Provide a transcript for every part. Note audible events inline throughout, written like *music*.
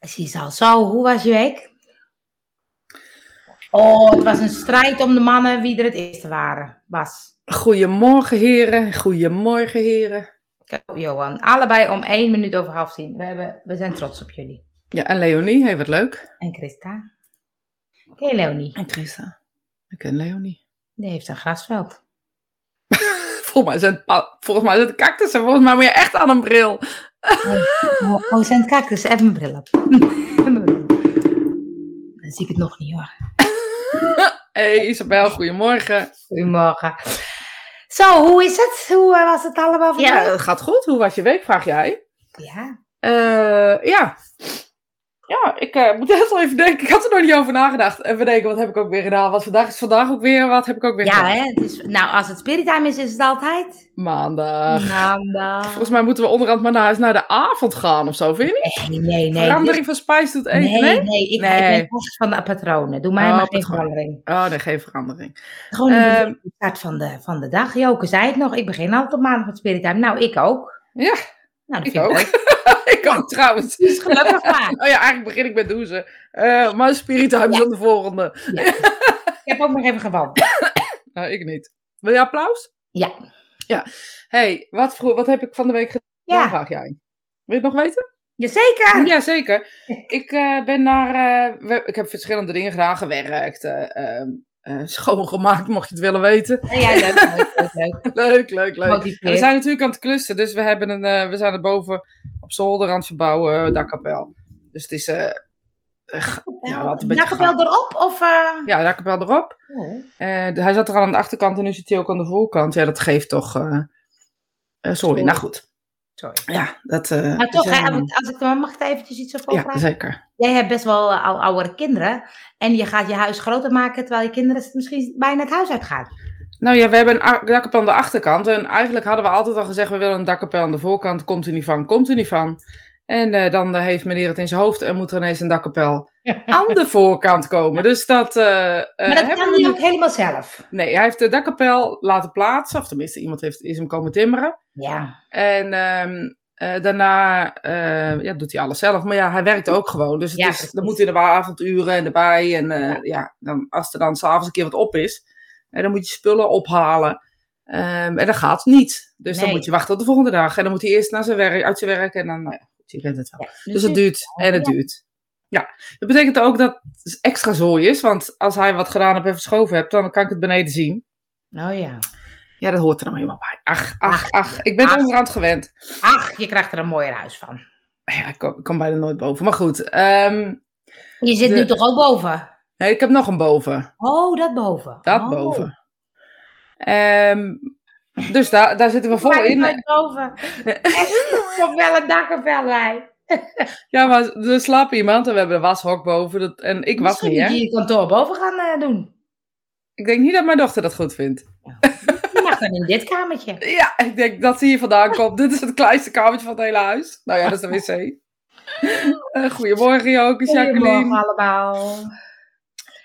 Ziezo, zo, hoe was je week? Oh, het was een strijd om de mannen wie er het eerste waren. Bas. Goedemorgen heren, goedemorgen heren. Kijk, Johan, allebei om één minuut over half tien. We, hebben, we zijn trots op jullie. Ja, en Leonie, hey, wat leuk. En Christa. Je Leonie? En Christa. Ik ken Leonie. Die heeft een grasveld. *laughs* volgens mij zijn het, volgens mij zijn het cactussen, volgens mij moet je echt aan een bril. Oh, oh zijn het cactus? Even mijn bril op. Dan zie ik het nog niet hoor. Hey Isabel, goedemorgen. Goedemorgen. Zo, hoe is het? Hoe eh, was het allemaal Ja, vandaag? het gaat goed. Hoe was je week, vraag jij? Ja. Eh, ja. Ja, ik eh, moet echt wel even denken. Ik had er nog niet over nagedacht. Even denken, wat heb ik ook weer gedaan? Wat vandaag is vandaag ook weer. Wat heb ik ook weer Ja, gedaan? Het is, nou, als het spiritime is, is het altijd. Maandag. Maandag. Volgens mij moeten we onderhand maar naar naar de avond gaan of zo, vind je niet? Nee, nee, nee. Verandering van spijs doet eten, nee, nee? nee, ik, Nee. ik ben van de patronen. Doe mij Oh, maar geen verandering. Oh, nee, geen verandering. Gewoon de Ehm, start van de, van de dag. Joke zei het nog. Ik begin altijd op maandag met spiritime. Nou, ik ook. Ja, Nou, dat ik vind ik ook. leuk. *laughs* *laughs* ik ook trouwens. Dus gelukkig *laughs* maar. Oh ja, eigenlijk begin ik met douchen. Eh, maar Spirit Time is Ja. dan de volgende. Ja. Ik heb ook nog even gewandeld. *coughs* Nou, ik niet. Wil je applaus? Ja. hey, wat, vro- wat heb ik van de week gedaan? Ja, Vraag jij. Wil je het nog weten? jazeker. Ja, zeker. *laughs* Ik eh, ben naar... we- ik heb verschillende dingen gedaan. Gewerkt, eh, schoongemaakt, mocht je het willen weten. Ja, ja, leuk, leuk, leuk, leuk. *laughs* We zijn natuurlijk aan het klussen, dus we, hebben een, eh, we zijn er boven op zolder aan het verbouwen, eh, dakkapel. Dus het is... g- ja, wat een beetje Dakkapel erop? Of, eh? Ja, dakkapel erop. Oh. Eh, hij zat er al aan de achterkant en nu zit hij ook aan de voorkant. Ja, dat geeft toch... eh, eh, sorry, Sorry. nou goed. Sorry. Ja, dat... eh, Maar toch, hè, eh, als ik, mag ik daar eventjes iets over ja, vragen? zeker. Jij hebt best wel eh, al oudere kinderen. En je gaat je huis groter maken, terwijl je kinderen misschien bijna het huis uitgaan. Nou ja, we hebben een dakkapel aan de achterkant. En eigenlijk hadden we altijd al gezegd, we willen een dakkapel aan de voorkant. Komt er niet van, komt er niet van. En eh, dan eh, heeft meneer het in zijn hoofd en moet er ineens een dakkapel *laughs* aan de voorkant komen. Dus dat... eh, eh, Maar dat kan nu- ook helemaal zelf. Nee, hij heeft de dakkapel laten plaatsen. Of tenminste, iemand heeft, is hem komen timmeren. Ja. En ehm, eh, daarna ja, doet hij alles zelf. Maar ja, hij werkt ook gewoon. Dus het Ja, is, dan moet hij wel avonduren en erbij. En ja. dan, als er dan s'avonds een keer wat op is, eh, dan moet je spullen ophalen. Ehm, en dat gaat niet. Dus dan moet je wachten tot de volgende dag. En dan moet hij eerst naar zijn werk, uit zijn werk. En dan, nou ja, je kent het wel. Ja, Dus het duurt en het duurt. Ja, dat betekent ook dat het extra zooi is. Want als hij wat gedaan heeft en verschoven hebt, dan kan ik het beneden zien. Oh ja. Ja, dat hoort er nou helemaal bij. Ach, ach, Ach. ach. Ik ben Ach. onderhand gewend. Ach, je krijgt er een mooier huis van. Ja, ik kom, ik kom bijna nooit boven. Maar goed, ehm, Je zit De- nu toch ook boven? nee, ik heb nog een boven. Oh, dat boven. Dat oh. boven. Ehm, dus daar, daar zitten we vol Maar in. nooit boven. *laughs* Of wel een dakkapel bij. *laughs* Ja, maar er slaapt iemand en we hebben een washok boven. Dat, en ik was niet, hè? je je kantoor boven gaan eh, doen. Ik denk niet dat mijn dochter dat goed vindt. Je mag dan in dit kamertje. *laughs* Ja, ik denk dat ze hier vandaan komt. Dit is het kleinste kamertje van het hele huis. Nou ja, dat is de wc. *laughs* Eh, goedemorgen, Joke, Goedemorgen Jacqueline. allemaal.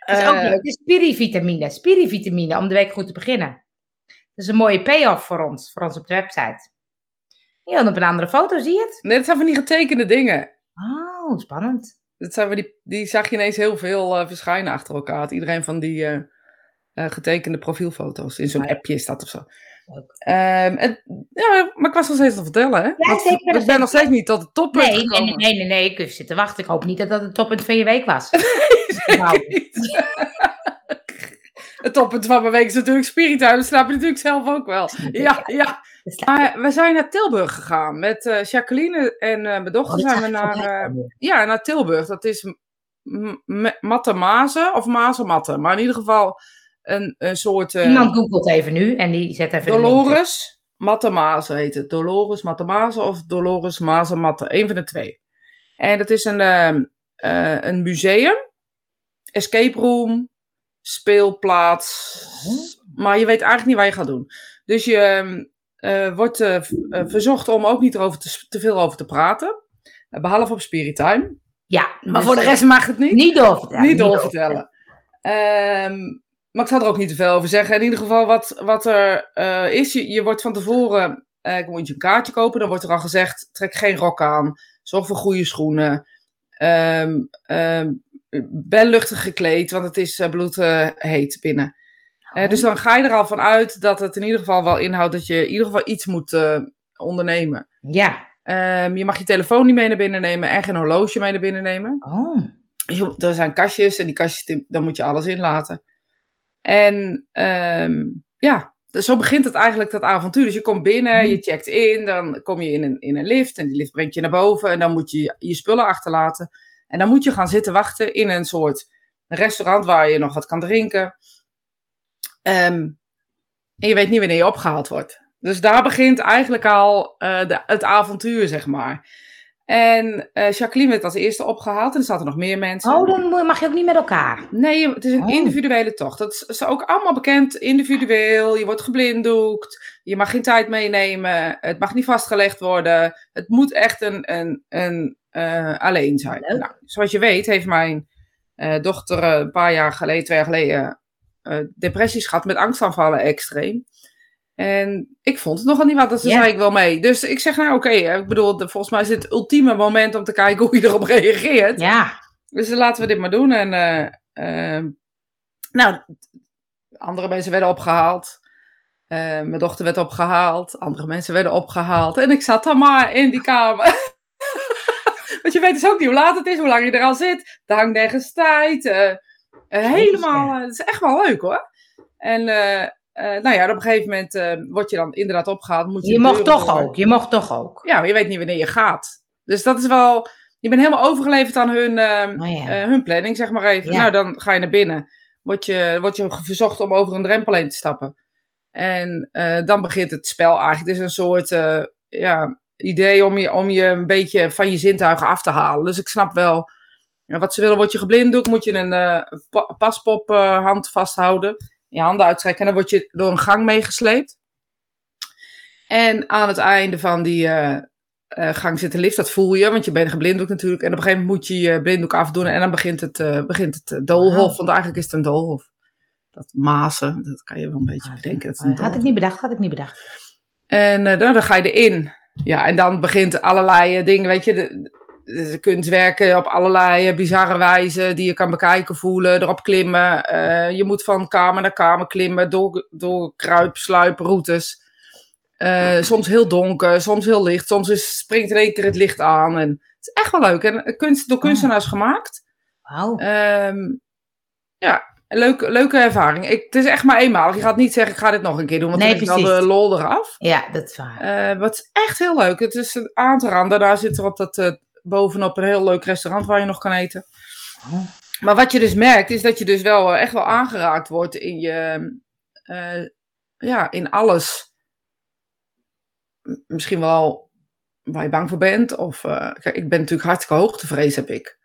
Dat is ook Eh, leuk. De spirivitamine. Spirivitamine, om de week goed te beginnen. Dat is een mooie payoff voor ons, voor ons op de website. Ja, op een andere foto, zie je het? nee, dat zijn van die getekende dingen. Oh, spannend. Dat zijn van die, die zag je ineens heel veel eh, verschijnen achter elkaar. Had Iedereen van die eh, eh, getekende profielfoto's. In zo'n ja. appje is dat of zo. Ehm, en, ja, maar ik was nog steeds te vertellen, hè? Want zeker, ik ben nog steeds niet tot het toppunt Nee, nee, gekomen. nee, nee, nee, nee, ik heb zitten wachten. Ik hoop niet dat dat het toppunt van je week was. *laughs* Nou, *laughs* Het toppunt van mijn week is natuurlijk Spirit Time. Dat snap je natuurlijk zelf ook wel. Ja, ja. Maar we zijn naar Tilburg gegaan met eh, Jacqueline en eh, mijn dochter. Oh, dit zijn we naar, eh, ja, naar Tilburg. Dat is Matte Mazen of Mazen Matte. Maar in ieder geval een, een soort... Iemand googelt even nu en die zet even. Dolores Mattemazen heet het. Dolores Mattemazen of Dolores Mazen Matte. Een van de twee. En dat is een, ehm, eh, een museum. Escape room. Speelplaats. Maar je weet eigenlijk niet waar je gaat doen. Dus je eh, wordt eh, eh, verzocht om ook niet erover te, te veel over te praten. Eh, Behalve op Spirit Time. Ja, Maar dus, voor de rest mag het niet Niet doorvertellen. niet doorvertellen. Ehm, maar ik zal er ook niet te veel over zeggen. In ieder geval, wat, wat er is, je, je wordt van tevoren, eh, moet je een kaartje kopen. Dan wordt er al gezegd, trek geen rok aan. Zorg voor goede schoenen. ehm ehm, belluchtig gekleed, want het is uh, bloedheet binnen. Uh, dus dan ga je er al van uit dat het in ieder geval wel inhoudt dat je in ieder geval iets moet uh, ondernemen. Ja. Um, je mag je telefoon niet mee naar binnen nemen en geen horloge mee naar binnen nemen. Oh. Er zijn kastjes en die kastjes, daar moet je alles in laten. En um, ja, dus zo begint het eigenlijk, dat avontuur. Dus je komt binnen, je checkt in, dan kom je in een, in een lift en die lift brengt je naar boven en dan moet je je spullen achterlaten. En dan moet je gaan zitten wachten in een soort restaurant waar je nog wat kan drinken. Um, en je weet niet wanneer je opgehaald wordt. Dus daar begint eigenlijk al uh, de, het avontuur, zeg maar. En uh, Jacqueline werd als eerste opgehaald en er zaten nog meer mensen. Oh, dan mag je ook niet met elkaar? Nee, het is een Oh. individuele tocht. Dat is, is ook allemaal bekend, individueel. Je wordt geblinddoekt, je mag geen tijd meenemen, het mag niet vastgelegd worden. Het moet echt een, een, een uh, alleen zijn. Nou, zoals je weet heeft mijn uh, dochter een paar jaar geleden, twee jaar geleden, uh, depressies gehad met angstaanvallen extreem. En ik vond het nogal niet wat, dus Ja. zei ik wel mee. Dus ik zeg, nou oké, ik bedoel, volgens mij is het ultieme moment om te kijken hoe je erop *laughs* reageert. Ja. Dus eh, laten we dit maar doen. En eh, eh, nou, andere mensen werden opgehaald. Eh, mijn dochter werd opgehaald. Andere mensen werden opgehaald. En ik zat dan maar in die kamer. *laughs* Want je weet dus ook niet hoe laat het is, hoe lang je er al zit. Er hangt nergens tijd. Eh, helemaal, eh, het is echt wel leuk hoor. En eh, nou ja, op een gegeven moment word je dan inderdaad opgehaald. Moet je Je deuren toch ook. Je mocht toch ook. Ja, maar je weet niet wanneer je gaat. Dus dat is wel. Je bent helemaal overgeleverd aan hun, ehm, Oh ja. hun planning, zeg maar even. Ja. Nou, dan ga je naar binnen. Word je, word je verzocht om over een drempel heen te stappen. En dan begint het spel eigenlijk. Het is een soort ja, idee om je, om je een beetje van je zintuigen af te halen. Dus ik snap wel. Ja, wat ze willen, word je geblinddoekt, moet je een hand vasthouden. Je handen uitstrekken en dan word je door een gang meegesleept. En aan het einde van die eh, gang zit de lift, dat voel je, want je bent geblinddoekt natuurlijk. En op een gegeven moment moet je je blinddoek afdoen en dan begint het, begint het doolhof. Want eigenlijk is het een doolhof. Dat mazen, dat kan je wel een beetje bedenken. Dat een had ik niet bedacht, had ik niet bedacht. En dan, dan ga je erin. Ja, en dan begint allerlei dingen, weet je, de kunstwerken op allerlei eh, bizarre wijze die je kan bekijken, voelen, erop klimmen. Eh, je moet van kamer naar kamer klimmen, door, door kruip, sluiproutes. Eh, soms heel donker, soms heel licht, soms is, springt in één keer het licht aan. En het is echt wel leuk. En kunst, door kunstenaars gemaakt. Wauw. Ehm, ja, leuke, leuke ervaring. Ik, het is echt maar eenmalig. Je gaat niet zeggen, ik ga dit nog een keer doen, want Nee, dan is al de lol eraf. Ja, dat is waar. Wat is echt heel leuk. Het is een aan te raden. Daar zit er op dat, bovenop een heel leuk restaurant waar je nog kan eten. Maar wat je dus merkt, is dat je dus wel eh, echt wel aangeraakt wordt in je, eh, ja, in alles. Misschien wel waar je bang voor bent. Of, kijk, ik ben natuurlijk hartstikke hoogtevrees, heb ik.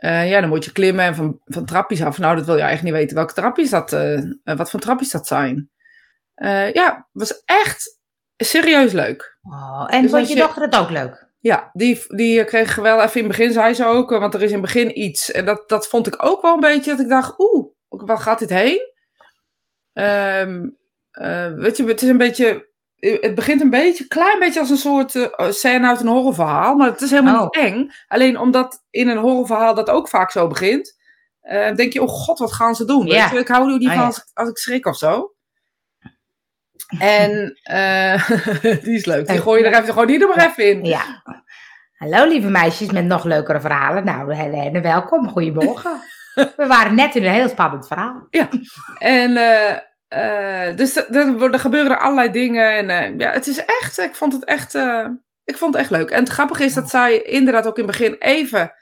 Ja, dan moet je klimmen en van, van trapjes af. Nou, dat wil je eigenlijk niet weten welke trapjes dat, wat voor trapjes dat zijn. Ja, het was echt serieus leuk. Oh, en Dus vond je- dochter het ook leuk? Ja, die, die kreeg wel even in het begin, zei ze ook, want er is in het begin iets. En dat, dat vond ik ook wel een beetje, dat ik dacht, oeh, waar gaat dit heen? Ehm, eh, weet je, het is een beetje, het begint een beetje, klein beetje als een soort eh, scène uit een horrorverhaal, maar het is helemaal Oh. niet eng. Alleen omdat in een horrorverhaal dat ook vaak zo begint, eh, denk je, oh god, wat gaan ze doen? Ja. Weet je, ik hou er niet Oh, van als, ik- als ik schrik of zo. En eh, *laughs* die is leuk. Die gooi je er even, gooi die er maar even in. Ja. Hallo lieve meisjes met nog leukere verhalen. Nou, Helene, welkom. Goedemorgen. *laughs* We waren net in een heel spannend verhaal. En eh, eh, dus er, gebeuren er allerlei dingen. En ja, het is echt, ik vond het echt, ik vond het echt leuk. En het grappige is dat zij inderdaad ook in het begin even,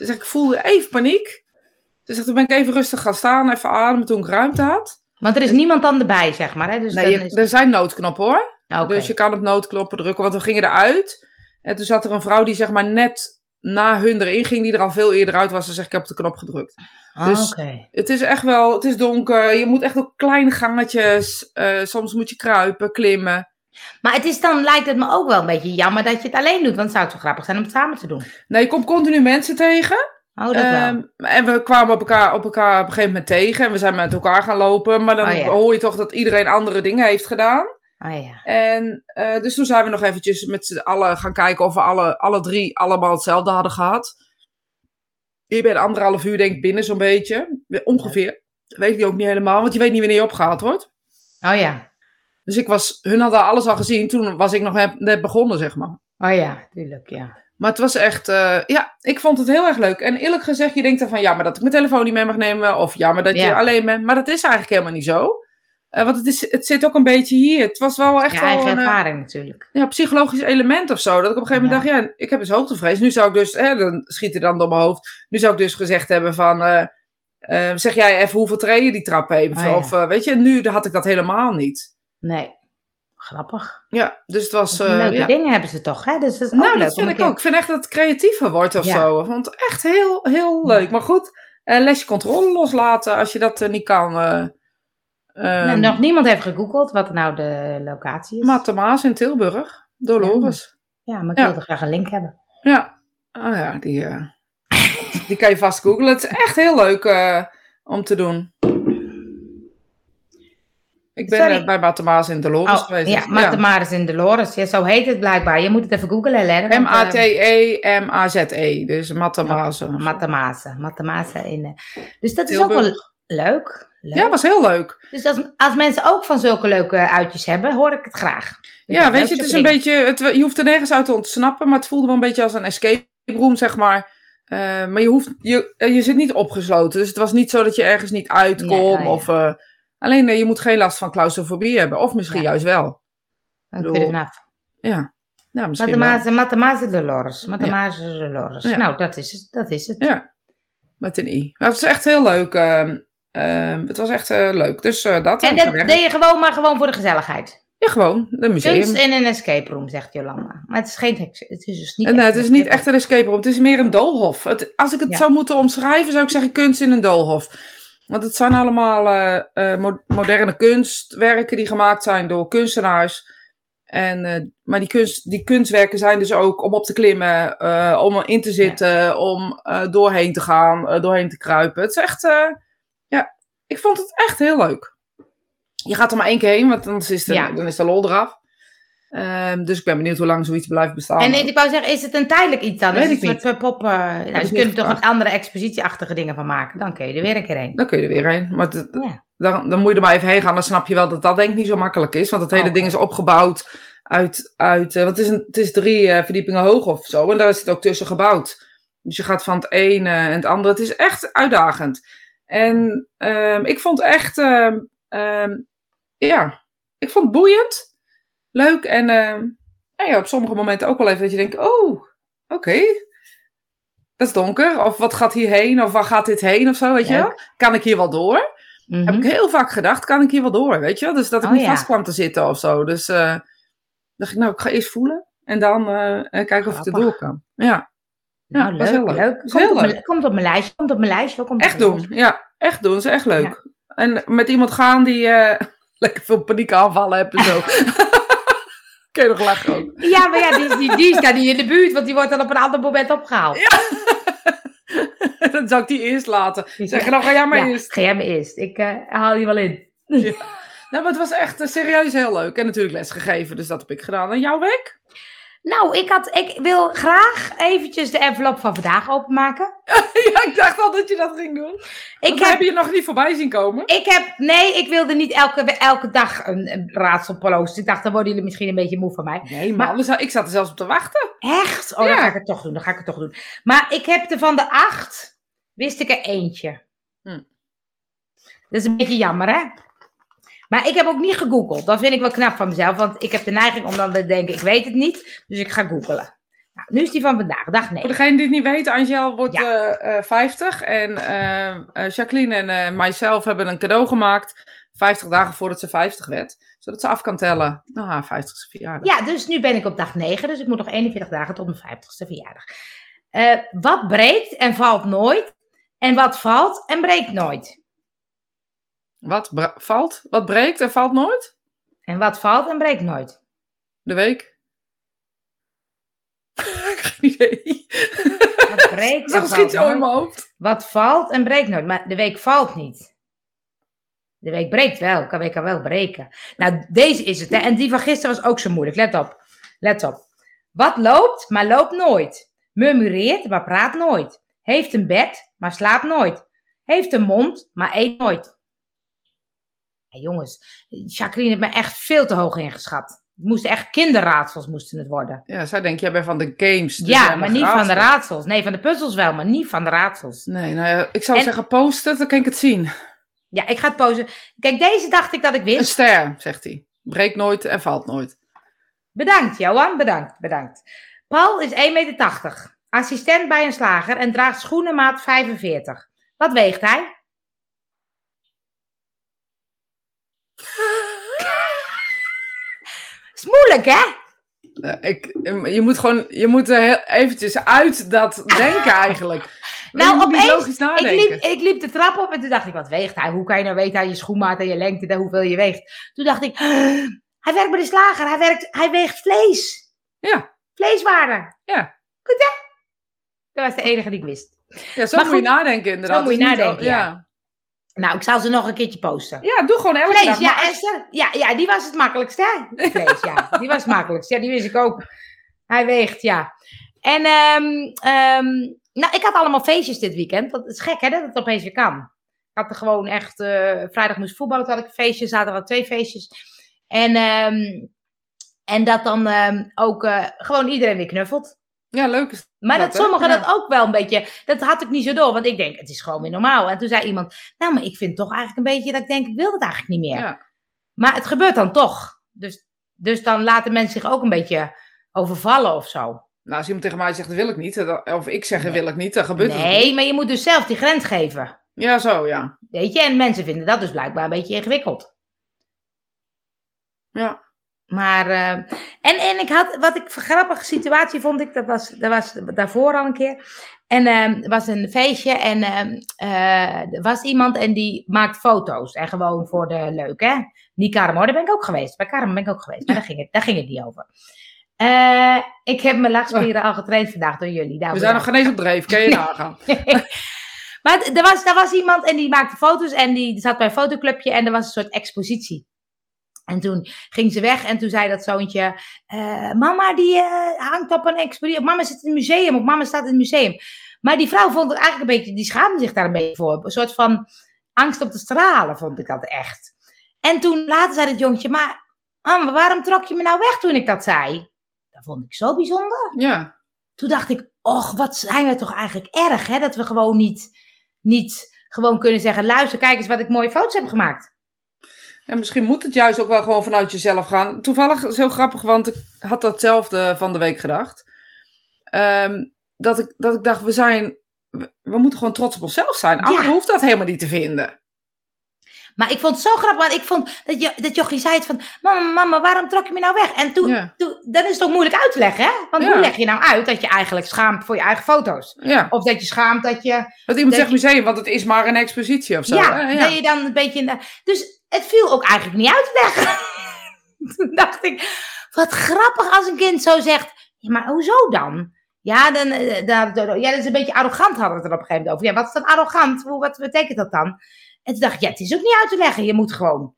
ze zegt, ik voelde even paniek. Ze zegt, toen ben ik even rustig gaan staan, even ademen toen ik ruimte had. Want er is niemand dan erbij, zeg maar. Hè? Dus nee, dan je- is... er zijn noodknoppen hoor. Dus je kan op noodknoppen drukken, want we gingen eruit. En toen zat er een vrouw die zeg maar net na hun erin ging, die er al veel eerder uit was. Ze zegt, ik heb op de knop gedrukt. Ah, dus- Oké. Het is echt wel, het is donker. Je moet echt op kleine gangetjes. eh, soms moet je kruipen, klimmen. Maar het is dan, lijkt het me ook wel een beetje jammer dat je het alleen doet. Want het zou het zo grappig zijn om het samen te doen. Nee, je komt continu mensen tegen. Oh, dat wel. Ehm, en we kwamen op elkaar, op elkaar op een gegeven moment tegen. En we zijn met elkaar gaan lopen. Maar dan Oh ja. hoor je toch dat iedereen andere dingen heeft gedaan. Oh ja. En eh, dus toen zijn we nog eventjes met z'n allen gaan kijken of we alle, alle drie allemaal hetzelfde hadden gehad. je bent anderhalf uur denk ik binnen zo'n beetje. Ongeveer. Dat weet ik ook niet helemaal, want je weet niet wanneer je opgehaald wordt. Oh ja. Dus ik was, hun hadden alles al gezien. Toen was ik nog net, net begonnen, zeg maar. Oh ja, tuurlijk, ja. Maar het was echt, eh, ja, ik vond het heel erg leuk. En eerlijk gezegd, je denkt dan van, ja, maar dat ik mijn telefoon niet mee mag nemen. Of ja, maar dat je Ja. alleen bent. Maar dat is eigenlijk helemaal niet zo. Eh, want het, is, het zit ook een beetje hier. Het was wel echt wel eigen een eh, ervaring natuurlijk. ja, psychologisch element of zo. Dat ik op een gegeven moment dacht, ja, ik heb dus hoogtevrees. Nu zou ik dus, hè, dan schiet er dan door mijn hoofd. Nu zou ik dus gezegd hebben van, zeg jij even hoeveel treden die trap heeft. Oh ja. Of weet je, nu had ik dat helemaal niet. Nee. Grappig. Ja, dus het was... eh, Leuke ja. dingen hebben ze toch, hè? Dus dat is ook Nou, dat vind ik een ook. Ik vind echt dat het creatiever wordt of Ja. zo. Ik vond het echt heel, heel leuk. Maar goed, eh, lesje controle loslaten als je dat eh, niet kan. eh Nou, ehm, nog niemand heeft gegoogeld wat nou de locatie is. Matte Maas in Tilburg. Dolores. Ja, maar ik Ja. wilde graag een link hebben. Ja. Oh ja, die, eh, die kan je vast googlen. Het is echt heel leuk eh, om te doen. Ik ben Sorry. eh, bij Matte Maas in Dolores Oh, geweest. ja, Mathemaris in Dolores. Ja, zo heet het blijkbaar. Je moet het even googlen, hè? eh, M-A-T-E-M-A-Z-E. Dus Matte Maas. eh. Mathemase. Mathemase in. eh, Dus dat is ook wel leuk. leuk. Ja, was heel leuk. Dus als, als mensen ook van zulke leuke uitjes hebben, hoor ik het graag. Ja, weet je, het is een beetje, het, je hoeft er nergens uit te ontsnappen, maar het voelde wel een beetje als een escape room, zeg maar. Eh, maar je, hoeft, je, eh, je zit niet opgesloten, dus het was niet zo dat je ergens niet uit Ja, kon. oh ja. of, eh, alleen eh, je moet geen last van claustrofobie hebben, of misschien Ja. juist wel. Bedoel, af. Ja, ja misschien wel. Mathemase, Mathemase Dolores. Mathemase Dolores. Ja. Nou, dat is het. Dat is het. Ja, met een i. Maar het is echt heel leuk. ehm, ehm, het was echt eh, leuk. Dus eh, dat. En dat deed je gewoon maar gewoon voor de gezelligheid. Ja, gewoon, de museum. Kunst in een escape room, zegt Jolanda. Maar het is geen het is dus niet En, echt het is niet escape echt een escape room. Het is meer een doolhof. Het, als ik het Ja. zou moeten omschrijven, zou ik zeggen kunst in een doolhof. Want het zijn allemaal eh, eh, mo- moderne kunstwerken die gemaakt zijn door kunstenaars. En, eh, maar die, kunst, die kunstwerken zijn dus ook om op te klimmen, om in te zitten, om doorheen te gaan, doorheen te kruipen. Het is echt, ja, ik vond het echt heel leuk. Je gaat er maar één keer heen, want anders is de, Ja. dan is de lol eraf. Ehm, dus ik ben benieuwd hoe lang zoiets blijft bestaan. En ik wou zeggen, is het een tijdelijk iets dan? Weet Dus ik een soort pop, uh, nou, dus je er toch een andere expositieachtige dingen van maken. Dan kun je er weer een keer heen. Dan kun je er weer heen. Maar het- Ja. dan, dan moet je er maar even heen gaan. Dan snap je wel dat dat denk ik niet zo makkelijk is. Want het hele Oké. ding is opgebouwd uit... uit eh, want het is, een, het is drie eh, verdiepingen hoog of zo. En daar is het ook tussen gebouwd. Dus je gaat van het ene en het andere. Het is echt uitdagend. En ehm, ik vond echt... ehm, ja, ik vond het boeiend. Leuk. En ehm, ja, ja, op sommige momenten ook wel even dat je denkt... Oh, oké. Dat is donker. Of wat gaat hierheen? Of waar gaat dit heen? Of zo, weet je wel? Kan ik hier wel door? Mhm. Heb ik heel vaak gedacht, kan ik hier wel door, weet je wel? Dus dat ik Oh, niet ja. vast kwam te zitten of zo. Dus eh dacht ik, nou, ik ga eerst voelen. En dan eh, kijken of ik Grappig. erdoor kan. Ja, Nou, Ja, leuk, heel leuk. leuk. Komt, heel op leuk. Mijn, komt op mijn lijstje. Komt op mijn lijstje. Komt echt doen. Ja, echt doen. Is echt leuk. En met iemand gaan die eh, *laughs* lekker veel paniekaanvallen heeft en zo. *laughs* Kun je nog lachen ook. Ja, maar ja, die, die, die staat niet in de buurt, want die wordt dan op een ander moment opgehaald. *laughs* dan zou ik die eerst laten. Ja. Zeggen, nou ga jij maar Ja, eerst. ga jij maar eerst. Ik eh, haal je wel in. Nou, maar het was echt eh, serieus heel leuk. En natuurlijk les gegeven, dus dat heb ik gedaan. En jouw week? Nou, ik, had, ik wil graag eventjes de envelop van vandaag openmaken. *laughs* ja, ik dacht al dat je dat ging doen. Ik heb heb je nog niet voorbij zien komen. Ik heb, nee, ik wilde niet elke, elke dag een, een raadsel posten. Ik dacht, dan worden jullie misschien een beetje moe van mij. Nee, Maar- maar ik zat er zelfs op te wachten. Echt? Oh, Ja. dan ga ik het toch doen. Dan ga ik het toch doen. Maar ik heb er van de acht, wist ik er eentje. Hm. Dat is een beetje jammer, hè? Maar ik heb ook niet gegoogeld. Dat vind ik wel knap van mezelf. Want ik heb de neiging om dan te denken, ik weet het niet. Dus ik ga googelen. Nou, nu is die van vandaag, dag Voor 9. degene die het niet weet, Angel wordt Ja. eh, eh, 50. En eh, eh, Jacqueline en eh mijzelf hebben een cadeau gemaakt. 50 dagen voordat ze 50 werd. Zodat ze af kan tellen. Nou, haar 50ste verjaardag. Ja, dus nu ben ik op dag 9. Dus ik moet nog 41 dagen tot mijn 50ste verjaardag. Eh, wat breekt en valt nooit? En wat valt en breekt nooit? Wat valt? Wat breekt en valt nooit? En wat valt en breekt nooit? De week? *laughs* Geen idee. Wat breekt *laughs* en schiet zo in nooit? mijn hoofd. Wat valt en breekt nooit? Maar de week valt niet. De week breekt wel. Kan week kan wel breken. Nou, deze is het. Hè? En die van gisteren was ook zo moeilijk. Let op. Let op. Wat loopt, maar loopt nooit. Murmureert, maar praat nooit. Heeft een bed, maar slaapt nooit. Heeft een mond, maar eet nooit. Ja, jongens, Jacqueline heeft me echt veel te hoog ingeschat. Het moesten echt kinderraadsels moesten het worden. Ja, zij denkt, jij bent van de games. dus ja, maar niet van de raadsels. Nee, van de puzzels wel, maar niet van de raadsels. Nee, nou ja, ik zou En- zeggen posten, dan kan ik het zien. Ja, ik ga het posen. Kijk, deze dacht ik dat ik Een wist. ster, zegt hij. Breekt nooit en valt nooit. Bedankt, Johan. Bedankt, bedankt. Paul is 1,80 meter. Assistent bij een slager en draagt schoenen maat 45. Wat weegt hij? Is moeilijk, hè? Ik, je moet gewoon, je moet er heel eventjes uit dat denken eigenlijk. Nou, opeens, logisch Ik nadenken. liep, ik liep de trap op en toen dacht ik, wat weegt hij? Hoe kan je nou weten aan je schoenmaat en je lengte en hoeveel je weegt? Toen dacht ik, *gasps* hij werkt bij de slager, hij, werkt, hij weegt vlees. Ja. Vleeswaarde. Ja. Goed hè? Dat was de enige die ik wist. Ja, zo Maar moet je nadenken inderdaad. zo moet je nadenken, ja. Nou, ik zal ze nog een keertje posten. Ja, doe gewoon elke Vlees, dag. ja, Esther. Ja, ja, die was het makkelijkste, hè? *laughs* Vlees, ja. Die was het makkelijkst. Ja, die wist ik ook. Hij weegt, ja. En, ehm, ehm, nou, ik had allemaal feestjes dit weekend. Dat is gek, hè, dat het opeens weer kan. Ik had er gewoon echt, eh, vrijdag moest voetballen, toen had ik een feestje, zaterdag had ik twee feestjes. En, ehm, en dat dan ook eh, gewoon iedereen weer knuffelt. Ja, leuk is Maar dat, Dat, sommigen Ja. dat ook wel een beetje, dat had ik niet zo door, want ik denk, het is gewoon weer normaal. En toen zei iemand, nou, maar ik vind toch eigenlijk een beetje dat ik denk, ik wil het eigenlijk niet meer. Ja. Maar het gebeurt dan toch. Dus, dus dan laten mensen zich ook een beetje overvallen of zo. Nou, als iemand tegen mij zegt, dat wil ik niet. Of ik zeg, dat Nee. wil ik niet. Dan gebeurt het Nee, niet. maar je moet dus zelf die grens geven. Ja, zo, ja. Weet je, en mensen vinden dat dus blijkbaar een beetje ingewikkeld. Ja. Maar, eh, en, en ik had, wat ik een grappige situatie vond ik, dat was, dat was daarvoor al een keer. En eh, er was een feestje en eh, eh, er was iemand en die maakt foto's. En gewoon voor de leuk, hè. Niet hoor, daar ben ik ook geweest. Bij Karem ben ik ook geweest, maar daar ging het, daar ging het niet over. Eh, ik heb mijn lachspieren al getraind vandaag door jullie. Nou, We zijn nog geen eens op dreef. Kan je nagaan. *laughs* maar er was, er was iemand en die maakte foto's en die zat bij een fotoclubje en er was een soort expositie. En toen ging ze weg en toen zei dat zoontje, eh, mama die eh, hangt op een expositie, mama zit in het museum of mama staat in het museum. Maar die vrouw vond het eigenlijk een beetje, die schaamde zich daar een beetje voor. Een soort van angst op te stralen vond ik dat echt. En toen later zei het jongetje, maar mama, waarom trok je me nou weg toen ik dat zei? Dat vond ik zo bijzonder Ja. toen dacht ik, och, wat zijn we toch eigenlijk erg, hè? Dat we gewoon niet, niet gewoon kunnen zeggen, luister, kijk eens wat ik mooie foto's heb gemaakt. En misschien moet het juist ook wel gewoon vanuit jezelf gaan. Toevallig is heel grappig, want ik had datzelfde van de week gedacht. Ehm, dat, ik, dat ik dacht, we zijn. We, moeten gewoon trots op onszelf zijn. Anderen Ja. hoeft dat helemaal niet te vinden. Maar ik vond het zo grappig, want ik vond dat, je, dat Jochie zei het van, mama, mama, waarom trok je me nou weg? En toen, Ja. toen dat is toch moeilijk uit te leggen, hè? Want Ja. hoe leg je nou uit dat je eigenlijk schaamt voor je eigen foto's? Ja. Of dat je schaamt dat je, Dat iemand Dat zegt museum, want het is maar een expositie of zo. ja, hè? dat je dan een beetje, in de- dus het viel ook eigenlijk niet uit te leggen. toen dacht ik, wat grappig als een kind zo zegt, ja, maar hoezo dan? Ja, dan, eh, dan, dan- ja, dat is een beetje arrogant hadden we het er op een gegeven moment over. Ja, wat is dan arrogant? Hoe, wat betekent dat dan? En toen dacht ik, ja, het is ook niet uit te leggen. Je moet gewoon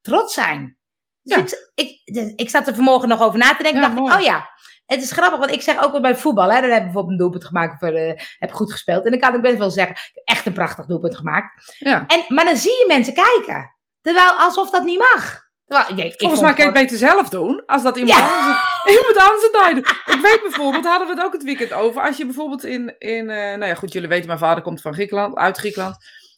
trots zijn. Dus Ja. ik, ik, dus ik zat er vanmorgen nog over na te denken. Ja, dacht ik, oh ja, het is grappig. Want ik zeg ook wel bij voetbal. Hè, dan heb ik bijvoorbeeld een doelpunt gemaakt. Of eh, heb goed gespeeld. En dan kan ik best wel zeggen, ik heb echt een prachtig doelpunt gemaakt. Ja. En, maar dan zie je mensen kijken. Terwijl alsof dat niet mag. Terwijl, ik, ik Volgens mij kan je het beter zelf doen, als dat iemand Ja. anders *laughs* iemand anders het doet. Ik weet bijvoorbeeld, hadden we het ook het weekend over, als je bijvoorbeeld in, in eh, nou ja goed, jullie weten, mijn vader komt van Griekenland, uit Griekenland.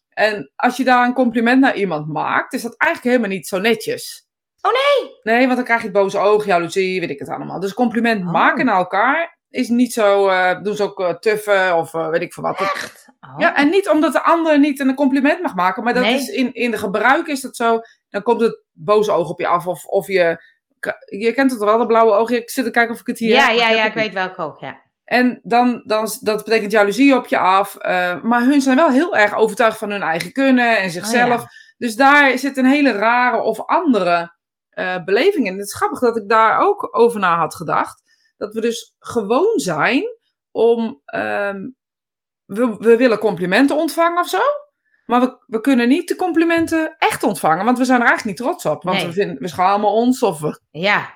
En als je daar een compliment naar iemand maakt, is dat eigenlijk helemaal niet zo netjes. Oh nee! Nee, want dan krijg je het boze oog, jaloezie, weet ik het allemaal. Dus compliment Oh. maken naar elkaar is niet zo, eh, doen ze ook eh, tuffen of eh, weet ik veel wat. Echt? Oh. ja, en niet omdat de ander niet een compliment mag maken, maar dat Nee. is in, in de gebruik is dat zo. Dan komt het boze oog op je af. Of, of je, je kent het wel, de blauwe oog. Ik zit te kijken of ik het hier ja, heb, ja, ja, ik weet welke ook, ja. En dan, dan, dat betekent jaloezie op je af. eh, maar hun zijn wel heel erg overtuigd van hun eigen kunnen en zichzelf. Oh, ja. Dus daar zit een hele rare of andere eh, beleving in. Het is grappig dat ik daar ook over na had gedacht. Dat we dus gewoon zijn om. ehm, we, we willen complimenten ontvangen of zo. Maar we, we kunnen niet de complimenten echt ontvangen. Want we zijn er eigenlijk niet trots op. Want Nee. we, vinden, we schamen ons. Of we, Ja,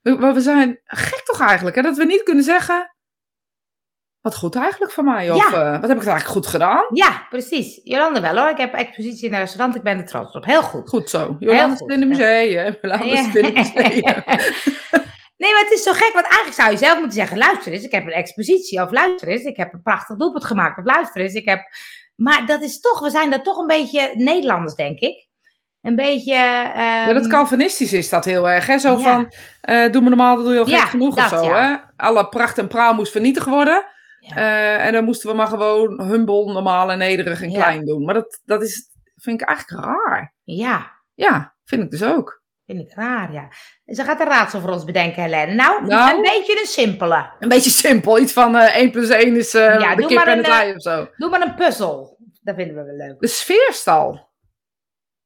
we, we zijn gek toch eigenlijk. Hè? Dat we niet kunnen zeggen. wat goed eigenlijk van mij. Of Ja. eh, wat heb ik het eigenlijk goed gedaan? Ja, precies. Jolanda wel hoor. Ik heb expositie in een restaurant. Ik ben er trots op. Heel goed. Goed zo. Jolanda goed, zit in de *laughs* museum. Jolanda zit in de museum. Nee, maar het is zo gek, want eigenlijk zou je zelf moeten zeggen: luister eens, ik heb een expositie. Of luister eens, ik heb een prachtig doelpunt gemaakt. Of luister eens, ik heb. Maar dat is toch, we zijn dat toch een beetje Nederlanders, denk ik. Een beetje. Ja, dat ehm, Calvinistisch is dat heel erg. Hè? Zo Ja. van, eh, doe me normaal, dat doe je al Ja, gek genoeg of dat, zo. ja. Hè? Alle pracht en praal moest vernietigd worden. Eh, en dan moesten we maar gewoon humble, normaal en nederig en klein doen. Maar dat, dat is, vind ik eigenlijk raar. Ja, Ja, vind ik dus ook. Vind ik raar, ja. Ze gaat een raadsel voor ons bedenken, Helene. Nou, Nou? een beetje een simpele. Een beetje simpel. Iets van eh 1 plus 1 is eh, Ja, de kip en een, het eh, ei of zo. Doe maar een puzzel. Dat vinden we wel leuk. De sfeerstal.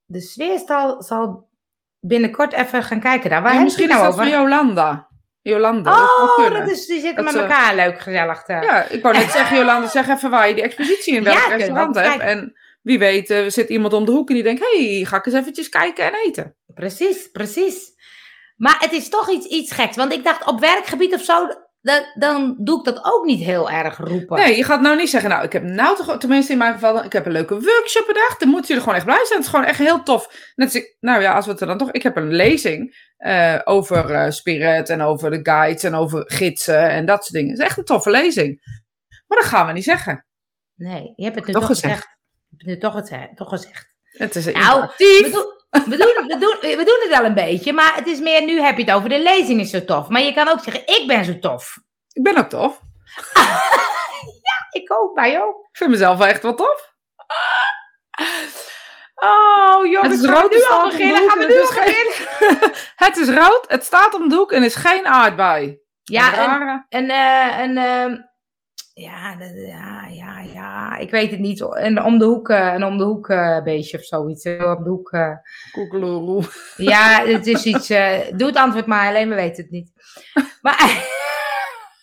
De sfeerstal zal binnenkort even gaan kijken daar. Waar Ja, misschien is nou dat over? van Jolanda. Jolanda. Oh, dat is, die zitten met ze- elkaar leuk gezellig te... Ja, ik wou net zeggen, Jolanda, zeg even waar je die expositie in welk *laughs* Ja, restaurant hebt. En wie weet, eh, er zit iemand om de hoek en die denkt, hé, hey, ga ik eens eventjes kijken en eten. Precies, precies. Maar het is toch iets, iets geks. Want ik dacht, op werkgebied of zo, dat, dan doe ik dat ook niet heel erg roepen. Nee, je gaat nou niet zeggen, nou, ik heb nou toch, tenminste in mijn geval, ik heb een leuke workshop bedacht. Dan moeten jullie gewoon echt blij zijn. Het is gewoon echt heel tof. Net als nou ja, als we het er dan toch, ik heb een lezing eh, over eh, spirit en over de guides en over gidsen en dat soort dingen. Het is echt een toffe lezing. Maar dat gaan we niet zeggen. Nee, je hebt het nu Toch toch, gezegd. gezegd. Je hebt het nu toch, het, toch gezegd. Het is Nou. We doen, we, doen, we, het wel een beetje, maar het is meer, nu heb je het over de lezing is zo tof. Maar je kan ook zeggen, ik ben zo tof. Ik ben ook tof. *laughs* Ik ook, mij ook. Ik vind mezelf wel echt wel tof. Oh, Het jongens, is rood, nu het al beginnen? hoek Gaan we nu het al beginnen? *laughs* Het is rood, het staat op de doek en is geen aardbei. Ja, een, Rare- een, eh, een, ehm, ja, ja, ja, ja, ik weet het niet. Een om de hoek, eh, een om de hoek eh, beestje of zoiets. eh, Om de hoek. koekeloeroe. Ja, het is iets. doe het antwoord maar, alleen we weten het niet. Maar,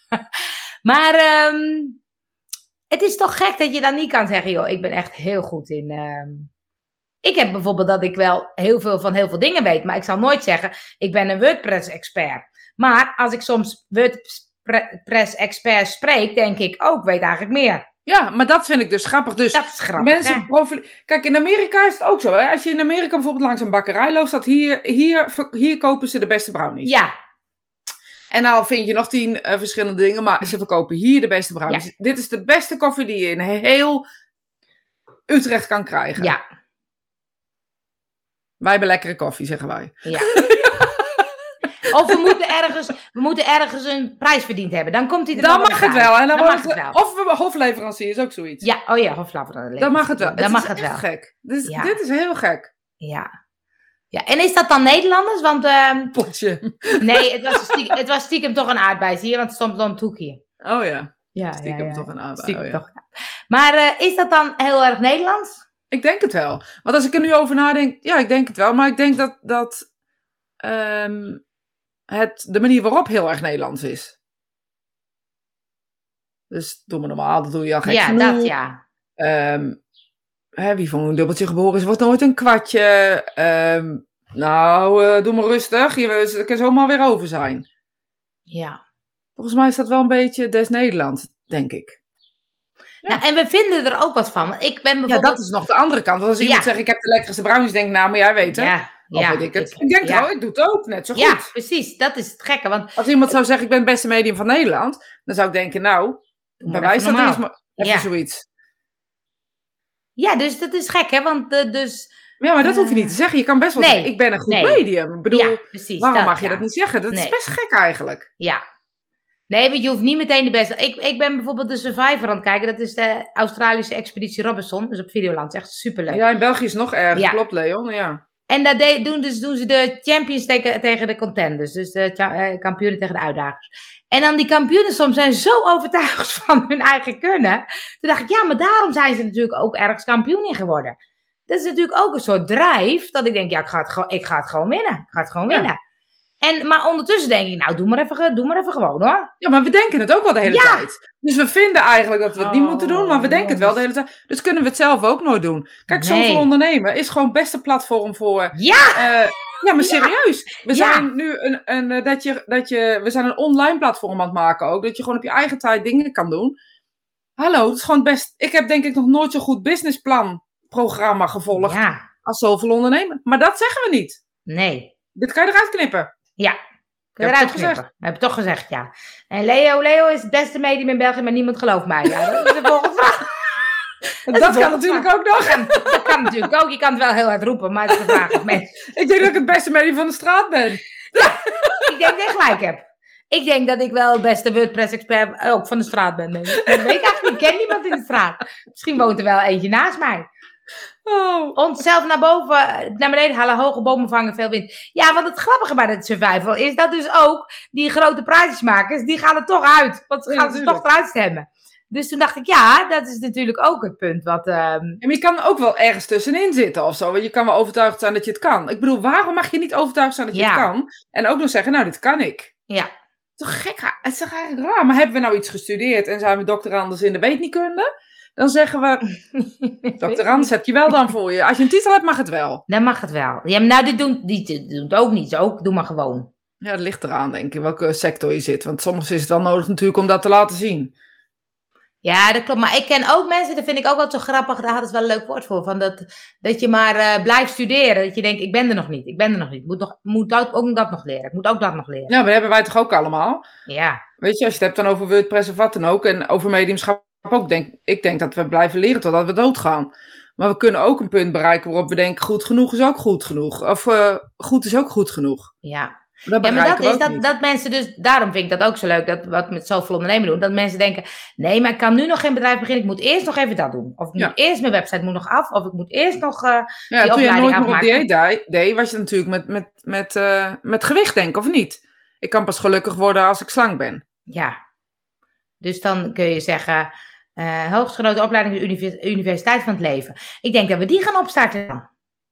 *laughs* maar ehm, het is toch gek dat je dan niet kan zeggen, joh, ik ben echt heel goed in. ehm. ik heb bijvoorbeeld dat ik wel heel veel van heel veel dingen weet, maar ik zal nooit zeggen, ik ben een WordPress-expert. Maar als ik soms WordPress-expert spreek, denk ik, ik weet eigenlijk meer. Ja, maar dat vind ik dus grappig. Dus Dat is grappig. mensen Kijk, in Amerika is het ook zo. Hè? Als je in Amerika bijvoorbeeld langs een bakkerij loopt, staat hier, hier, hier kopen ze de beste brownies. Ja, En nou vind je nog tien eh, verschillende dingen, maar ze verkopen hier de beste brownies. Dit is de beste koffie die je in heel Utrecht kan krijgen. ja, Wij hebben lekkere koffie, zeggen wij. ja. *laughs* Of we moeten, ergens, we moeten ergens een prijs verdiend hebben. Dan komt hij er Dan mag het wel. En dan Dan mag het, wel. Of we hofleverancier is ook zoiets. Ja, oh ja, hoflavander. Dan mag het wel. Dan mag is het wel. gek. Dus Ja. Dit is heel gek. Ja. ja. En is dat dan Nederlanders? Want ehm, Potje. nee, het was, *laughs* stiekem, het was stiekem toch een aardbei, zie je? Want het stond op een hoekje. Oh ja. Ja, Stiekem toch een aardbei. Stiekem oh ja. toch. Maar eh, is dat dan heel erg Nederlands? Ik denk het wel. Want als ik er nu over nadenk, ja, ik denk het wel. Maar ik denk dat, dat ehm, het, de manier waarop heel erg Nederlands is. Dus doe me normaal, dat doe je al gek ja, genoeg. dat ja. Ehm, hè, wie van een dubbeltje geboren is, wordt nooit een kwartje. Ehm, nou, eh, doe maar rustig. Je het kan zomaar weer over zijn. Ja. Volgens mij is dat wel een beetje des Nederland, denk ik. Nou, en we vinden er ook wat van. Ik ben Ja, bijvoorbeeld... dat is nog de andere kant. Want als iemand Ja. zegt, ik heb de lekkerste brownies, denk ik, nou, maar jij weet het. Ja, Of ja, weet ik het. ik- Ik denk ja. wel, ik doe het ook net zo goed. Ja, precies. Dat is het gekke. Want Als iemand zou zeggen, ik ben het beste medium van Nederland, dan zou ik denken, nou, even dat eens normaal. maar even Ja. zoiets. ja, dus dat is gek, hè? Want eh, dus... Ja, maar dat hoef je niet te zeggen. Je kan best wel Nee. zeggen, ik ben een goed Nee. medium. Ik bedoel, ja, precies. waarom mag je ja. dat niet zeggen? Dat is best gek eigenlijk. Ja. Nee, want je hoeft niet meteen de beste. Ik, ik ben bijvoorbeeld de Survivor aan het kijken. Dat is de Australische Expeditie Robinson. Dus op Videoland. Echt superleuk. Ja, in België is het nog erger. Ja. Klopt, Leon. Ja. En dat de- doen, dus, doen ze de champions tegen, tegen de contenders. Dus de eh, kampioenen tegen de uitdagers. En dan die kampioenen soms zijn zo overtuigd *laughs* van hun eigen kunnen. Toen dacht ik, ja, maar daarom zijn ze natuurlijk ook ergens kampioen in geworden. Dat is natuurlijk ook een soort drijf. Dat ik denk, ja, ik ga het, gewoon- ik ga het gewoon winnen. Ik ga het gewoon Ja. En, maar ondertussen denk ik, nou, doe maar even, doe maar even gewoon hoor. ja, maar we denken het ook wel de hele Ja. tijd. Dus we vinden eigenlijk dat we het niet Oh, moeten doen, maar we denken het wel de hele tijd. Dus kunnen we het zelf ook nooit doen. Kijk, Nee. zoveel ondernemen is gewoon het beste platform voor Ja! Eh, ja, maar serieus. We Ja. zijn nu een, een, eh, dat je, dat je, we zijn een online platform aan het maken ook. Dat je gewoon op je eigen tijd dingen kan doen. hallo, het is gewoon best. Ik heb denk ik nog nooit zo'n goed businessplan programma gevolgd Ja, als zoveel ondernemen. Maar dat zeggen we niet. nee. Dit kan je eruit knippen. Ja. Je Heb ik eruit toch knippen. Heb ik toch gezegd, ja. En Leo, Leo is het beste medium in België, maar niemand gelooft mij. Ja, dat is de volgende vraag. *laughs* Dat, kan natuurlijk ook nog. Dat kan, dat kan natuurlijk ook. Je kan het wel heel hard roepen, maar het is de vraag. *laughs* Ik denk dat ik het beste medium van de straat ben. Ik denk dat ik gelijk heb. Ik denk dat ik wel het beste WordPress-expert ook van de straat ben. ik. Dat weet ik eigenlijk niet. Ik ken niemand in de straat. Misschien woont er wel eentje naast mij. Oh. Onszelf naar boven, naar beneden halen, hoge bomen vangen, veel wind. Ja, want het grappige bij het survival is dat dus ook die grote prijsmakers, die gaan er toch uit. Want ze Ja, gaan ze toch eruit stemmen. Dus toen dacht ik, ja, dat is natuurlijk ook het punt wat... ehm, En je kan ook wel ergens tussenin zitten of zo. Want je kan wel overtuigd zijn dat je het kan. Ik bedoel, waarom mag je niet overtuigd zijn dat je Ja. het kan? En ook nog zeggen, nou, dit kan ik. ja, Toch gek, het is toch eigenlijk raar. Maar hebben we nou iets gestudeerd en zijn we doctorandus in de weetniekunde? Dan zeggen we, *laughs* doctorandus heb je wel dan voor je. Als je een titel hebt, mag het wel. dan mag het wel. Ja, maar nou, dit doen, die, het ook niet. Ook, doe maar gewoon. Ja, dat ligt eraan, denk ik, in welke sector je zit. Want soms is het wel nodig natuurlijk om dat te laten zien. Ja, dat klopt. Maar ik ken ook mensen, dat vind ik ook wel zo grappig. Daar hadden ze wel een leuk woord voor. Van dat, dat je maar eh, blijft studeren. Dat je denkt, ik ben er nog niet. Ik ben er nog niet. Ik moet, nog, moet ook, ook dat nog leren. Ik moet ook dat nog leren. Ja, maar dat hebben wij toch ook allemaal? Ja, Weet je, als je het hebt dan over WordPress of wat dan ook. En over mediumschap ook. Denk, ik denk dat we blijven leren totdat we doodgaan. Maar we kunnen ook een punt bereiken waarop we denken, goed genoeg is ook goed genoeg. Of eh, goed is ook goed genoeg. ja. Dat Ja, maar dat we is dat, niet. dat mensen dus, daarom vind ik dat ook zo leuk, dat wat met zoveel ondernemen doen, dat mensen denken, nee, maar ik kan nu nog geen bedrijf beginnen, ik moet eerst nog even dat doen. Of ik Ja. moet eerst mijn website moet nog af, of ik moet eerst nog, eh, Ja, die toen je nooit meer op dieet deed, deed, was je natuurlijk met, met, met, eh, met gewicht denken, of niet? Ik kan pas gelukkig worden als ik slank ben. ja. Dus dan kun je zeggen, eh hoogstgenoten opleiding Universiteit van het Leven. Ik denk dat we die gaan opstarten.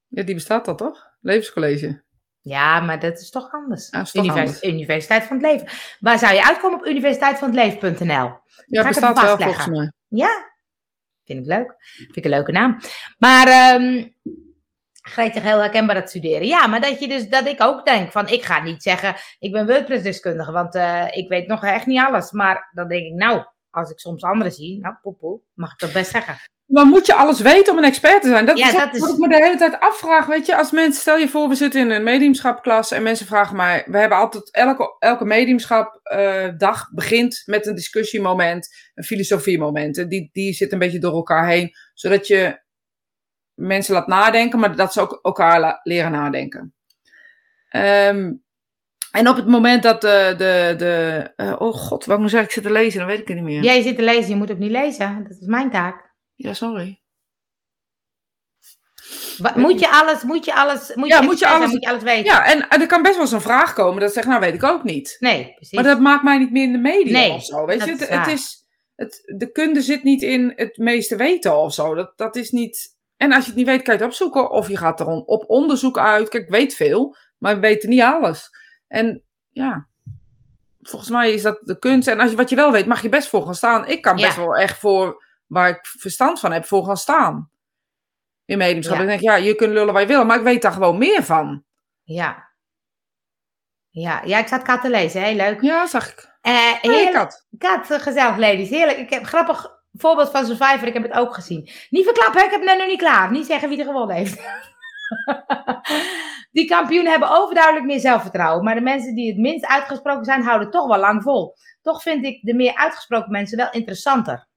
Ja, die bestaat al toch? Levenscollege. Ja, maar dat is toch anders. Ja, is toch Univers- anders. Universiteit van het Leven. Waar zou je uitkomen op universiteitvantleven.nl? Ja, bestaat wel volgens mij. Ja, vind ik leuk. Vind ik een leuke naam. Maar ehm Gretig heel herkenbaar dat studeren. Ja, maar dat, je dus, dat ik ook denk van, ik ga niet zeggen, ik ben WordPress-deskundige, want eh, ik weet nog echt niet alles. Maar dan denk ik, nou, als ik soms anderen zie, nou, poepoe, mag ik dat best zeggen. Maar moet je alles weten om een expert te zijn? Dat Ja, is ook dat is- wat ik me de hele tijd afvraag. Weet je, als mensen, stel je voor, we zitten in een mediumschapklas en mensen vragen mij, we hebben altijd, elke, elke mediumschapdag begint met een discussiemoment, een filosofiemoment. En Die, die zit een beetje door elkaar heen, zodat je mensen laat nadenken, maar dat ze ook elkaar leren nadenken. Ehm, en op het moment dat de, de, de eh, oh god, wat moet ik zeggen, ik zit te lezen, dan weet ik het niet meer. Jij zit te lezen, je moet ook niet lezen. Dat is mijn taak. ja sorry. Moet je alles, moet je alles, moet Ja, je, moet je zijn, alles- moet je alles weten? Ja, en, en er kan best wel eens een vraag komen dat zegt, nou weet ik ook niet. Nee, precies. Maar dat maakt mij niet meer in de media Nee, of zo. Weet je, het, is, het, de kunde zit niet in het meeste weten of zo. Dat, dat is niet. En als je het niet weet, kan je het opzoeken. Of je gaat er op onderzoek uit. Kijk, ik weet veel, maar we weten niet alles. En ja, volgens mij is dat de kunst. En als je wat je wel weet, mag je best voor gaan staan. Ik kan best Ja. wel echt voor, waar ik verstand van heb, voor gaan staan. In mediumschap. Ja. Ik denk, ja, je kunt lullen waar je wil, maar ik weet daar gewoon meer van. Ja. Ja, ja, ik zat kat te lezen, heel leuk. Ja, zag ik. Hey, heerlijk. kat. Kat, eh, gezellig, ladies. Heerlijk. Ik heb een grappig voorbeeld van Survivor. Ik heb het ook gezien. Niet verklappen, ik heb het net nog niet klaar. Niet zeggen wie er gewonnen heeft. *laughs* *laughs* die kampioenen hebben overduidelijk meer zelfvertrouwen. Maar de mensen die het minst uitgesproken zijn, houden toch wel lang vol. Toch vind ik de meer uitgesproken mensen wel interessanter.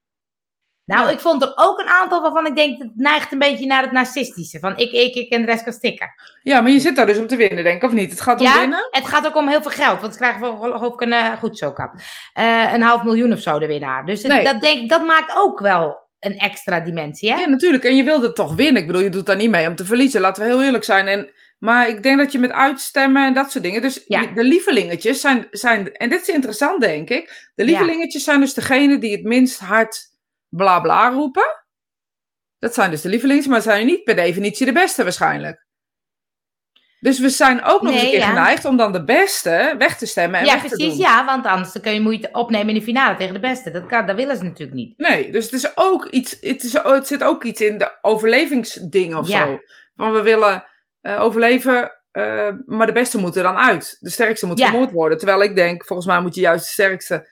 Nou, ik vond er ook een aantal waarvan ik denk, het neigt een beetje naar het narcistische. Van ik, ik, ik en de rest kan stikken. Ja, maar je zit daar dus om te winnen, denk ik, of niet? Het gaat om Ja, winnen. het gaat ook om heel veel geld. Want ze krijgen ik een, eh, goed zo kap. Eh, een half miljoen of zo de winnaar. Dus het- Nee. dat, denk, dat maakt ook wel een extra dimensie, hè? Ja, natuurlijk. En je wilde toch winnen. Ik bedoel, je doet daar niet mee om te verliezen. Laten we heel eerlijk zijn. En, maar ik denk dat je met uitstemmen en dat soort dingen. Dus Ja. de lievelingetjes zijn, zijn. En dit is interessant, denk ik. De lievelingetjes zijn dus degene die het minst hard bla bla roepen. Dat zijn dus de lievelingetjes, maar zijn niet per definitie de beste waarschijnlijk. Dus we zijn ook nog eens een keer ja. geneigd om dan de beste weg te stemmen en ja, weg te precies. doen. Ja, want anders dan kun je moeite opnemen in de finale tegen de beste. Dat, kan, dat willen ze natuurlijk niet. Nee, dus het is ook iets, het, is, het zit ook iets in de overlevingsdingen of Ja. zo. Van we willen eh, overleven, eh, maar de beste moeten dan uit. De sterkste moet Ja. vermoord worden. Terwijl ik denk, volgens mij moet je juist de sterkste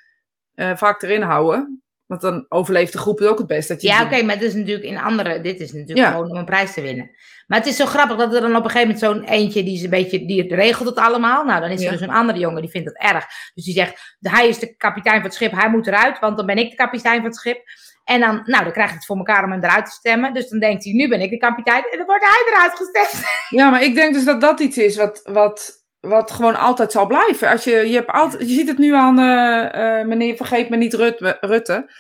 eh, vaak erin houden. Want dan overleeft de groep het ook het best. Dat je Ja, oké, maar het is natuurlijk in andere. Dit is natuurlijk gewoon om een prijs te winnen. Maar het is zo grappig dat er dan op een gegeven moment zo'n eentje die is een beetje die regelt het allemaal. Nou, dan is er Ja. dus een andere jongen die vindt het erg. Dus die zegt: hij is de kapitein van het schip, hij moet eruit, want dan ben ik de kapitein van het schip. En dan, nou, dan krijg je het voor elkaar om hem eruit te stemmen. Dus dan denkt hij: nu ben ik de kapitein. En dan wordt hij eruit gestemd. *laughs* Ja, maar ik denk dus dat dat iets is wat, wat, wat gewoon altijd zal blijven. Als je, je, hebt altijd, je ziet het nu aan eh, eh, meneer, vergeet me niet, Rutte, Rutte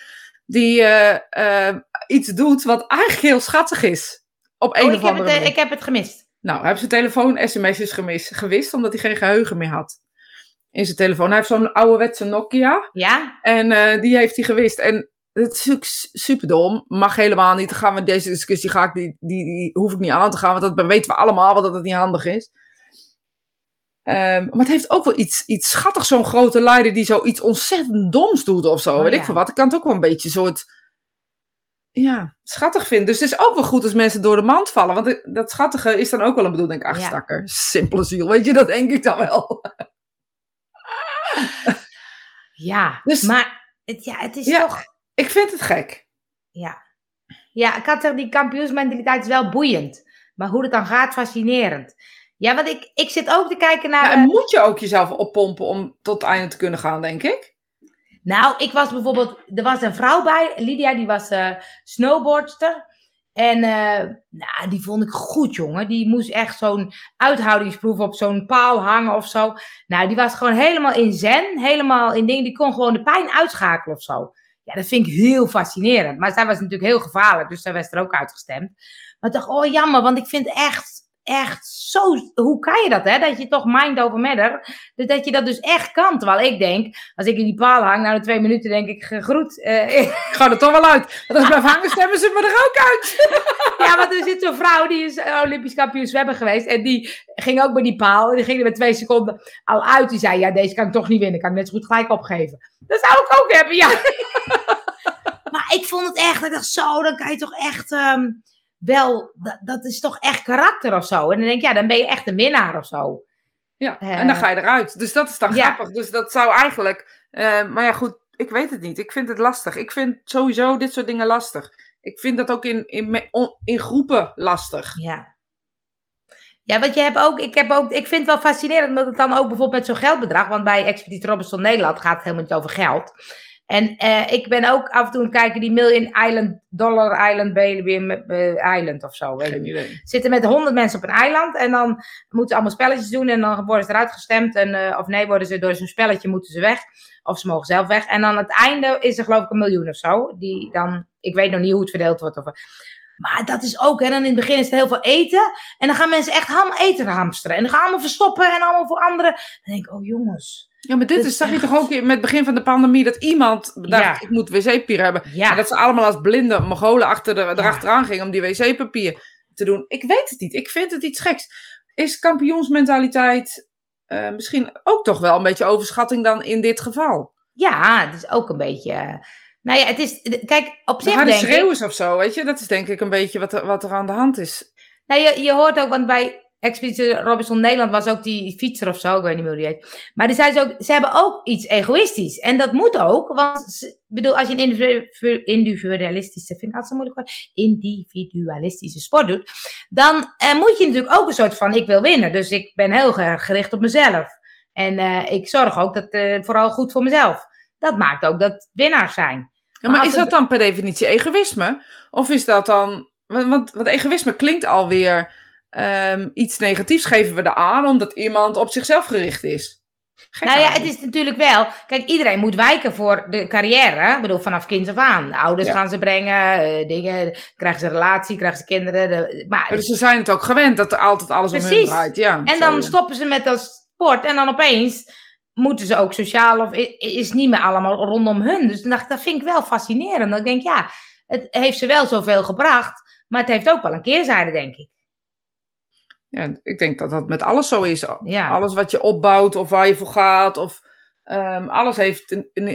die eh, iets doet wat eigenlijk heel schattig is. Op een Oh, of ik, heb het, eh, ik heb het gemist. Nou, hij heeft zijn telefoon sms'jes gemist, gewist, omdat hij geen geheugen meer had. In zijn telefoon. Hij heeft zo'n ouderwetse Nokia. Ja? En eh, die heeft hij gewist. En het is super dom. Mag helemaal niet. Dan gaan we deze discussie, ga ik die, die, die hoef ik niet aan te gaan. Want dat weten we allemaal, dat het niet handig is. Ehm, maar het heeft ook wel iets, iets schattigs, zo'n grote leider die zoiets ontzettend doms doet of zo. Oh, weet ja. ik veel wat. Ik kan het ook wel een beetje soort, ja, schattig vinden. Dus het is ook wel goed als mensen door de mand vallen. Want dat schattige is dan ook wel een bedoeling. Denk ik, ach, Ja. stakker, simpele ziel. Weet je, dat denk ik dan wel. *laughs* Ja. Dus- maar het, ja, het is Ja. toch. Ik vind het gek. Ja. Ja, ik had zeggen, die kampioensmentaliteit is wel boeiend. Maar hoe het dan gaat, fascinerend. Ja, want ik, ik zit ook te kijken naar... Ja, eh, en moet je ook jezelf oppompen om tot einde te kunnen gaan, denk ik? Nou, ik was bijvoorbeeld... Er was een vrouw bij, Lydia, die was eh snowboardster. En eh, nou, die vond ik goed, jongen. Die moest echt zo'n uithoudingsproef op zo'n paal hangen of zo. Nou, die was gewoon helemaal in zen. Helemaal in dingen. Die kon gewoon de pijn uitschakelen of zo. Ja, dat vind ik heel fascinerend. Maar zij was natuurlijk heel gevaarlijk, dus zij was er ook uitgestemd. Maar ik dacht, oh jammer, want ik vind echt, echt zo... Hoe kan je dat, hè? Dat je toch mind over matter... Dat je dat dus echt kan. Terwijl ik denk, als ik in die paal hang, na de twee minuten denk ik, gegroet. eh, *laughs* Ik ga er toch wel uit. Want als ik blijf hangen, stemmen ze me er ook uit. *laughs* ja, want er zit zo'n vrouw, die is eh, Olympisch kampioen zwemmen geweest. En die ging ook bij die paal. En die ging er met twee seconden al uit. Die zei, ja, deze kan ik toch niet winnen. Kan ik net zo goed gelijk opgeven. Dat zou ik ook hebben, ja. *laughs* maar ik vond het echt, ik dacht zo, dan kan je toch echt... ehm, wel, dat, dat is toch echt karakter of zo. En dan denk ik, ja, dan ben je echt een winnaar of zo. Ja, Eh. en dan ga je eruit. Dus dat is dan Ja. grappig. Dus dat zou eigenlijk... eh, maar ja, goed, ik weet het niet. Ik vind het lastig. Ik vind sowieso dit soort dingen lastig. Ik vind dat ook in, in, in groepen lastig. Ja. Ja, want je hebt ook, ik heb ook, ik vind het wel fascinerend omdat het dan ook bijvoorbeeld met zo'n geldbedrag, want bij Expeditie Robinson Nederland gaat het helemaal niet over geld. En eh, ik ben ook af en toe het kijken, die Million Island, Dollar Island, eh, Island of zo. Weet ik Geen niet. idee. Zitten met honderd mensen op een eiland en dan moeten ze allemaal spelletjes doen en dan worden ze eruit gestemd. En, eh, of nee, worden ze door zo'n spelletje moeten ze weg. Of ze mogen zelf weg. En dan aan het einde is er geloof ik een miljoen of zo. Die dan, ik weet nog niet hoe het verdeeld wordt. Of, maar dat is ook, hè, dan in het begin is er heel veel eten. En dan gaan mensen echt allemaal eten hamsteren. En dan gaan allemaal verstoppen en allemaal voor anderen. Dan denk ik, oh jongens. Ja, maar dit is, zag je toch ook met het begin van de pandemie dat iemand bedacht, Ja. ik moet wc-papier hebben. Ja, En dat ze allemaal als blinde mogolen achter de, erachteraan gingen om die wc-papier te doen. Ik weet het niet. Ik vind het iets geks. Is kampioensmentaliteit eh, misschien ook toch wel een beetje overschatting dan in dit geval? ja, het is ook een beetje... eh, Nou ja, het is... Kijk, op De zich harde denk ik... schreeuwers of zo, weet je? Dat is denk ik een beetje wat er, wat er aan de hand is. Nou, je, je hoort ook, want bij Expeditie Robinson Nederland was ook die fietser of zo, ik weet niet meer hoe die heet. Maar die zei ze ook, ze hebben ook iets egoïstisch. En dat moet ook, want bedoel, als je een individu- individualistische, vind ik altijd zo moeilijk woord, individualistische sport doet, dan eh, moet je natuurlijk ook een soort van, ik wil winnen. Dus ik ben heel erg gericht op mezelf. En eh, ik zorg ook dat eh, vooral goed voor mezelf. Dat maakt ook dat winnaars zijn. Ja, maar is dat dan per definitie egoïsme? Of is dat dan... Want, want, want egoïsme klinkt alweer ehm, iets negatiefs. Geven we er aan omdat iemand op zichzelf gericht is. Nou ja, het is natuurlijk wel. Kijk, iedereen moet wijken voor de carrière. Ik bedoel, vanaf kind af aan. De ouders Ja. gaan ze brengen, eh, dingen. Krijgen ze een relatie, krijgen ze kinderen. De, maar, dus ze zijn het ook gewend dat er altijd alles om hun Precies. draait. Ja, en dan stoppen ze met dat sport. En dan opeens moeten ze ook sociaal. Of is niet meer allemaal rondom hun. Dus dan dacht ik, dat vind ik wel fascinerend. Ik denk, ja, het heeft ze wel zoveel gebracht. Maar het heeft ook wel een keerzijde, denk ik. Ja, ik denk dat dat met alles zo is. Ja. Alles wat je opbouwt of waar je voor gaat. Of, ehm, alles heeft een, een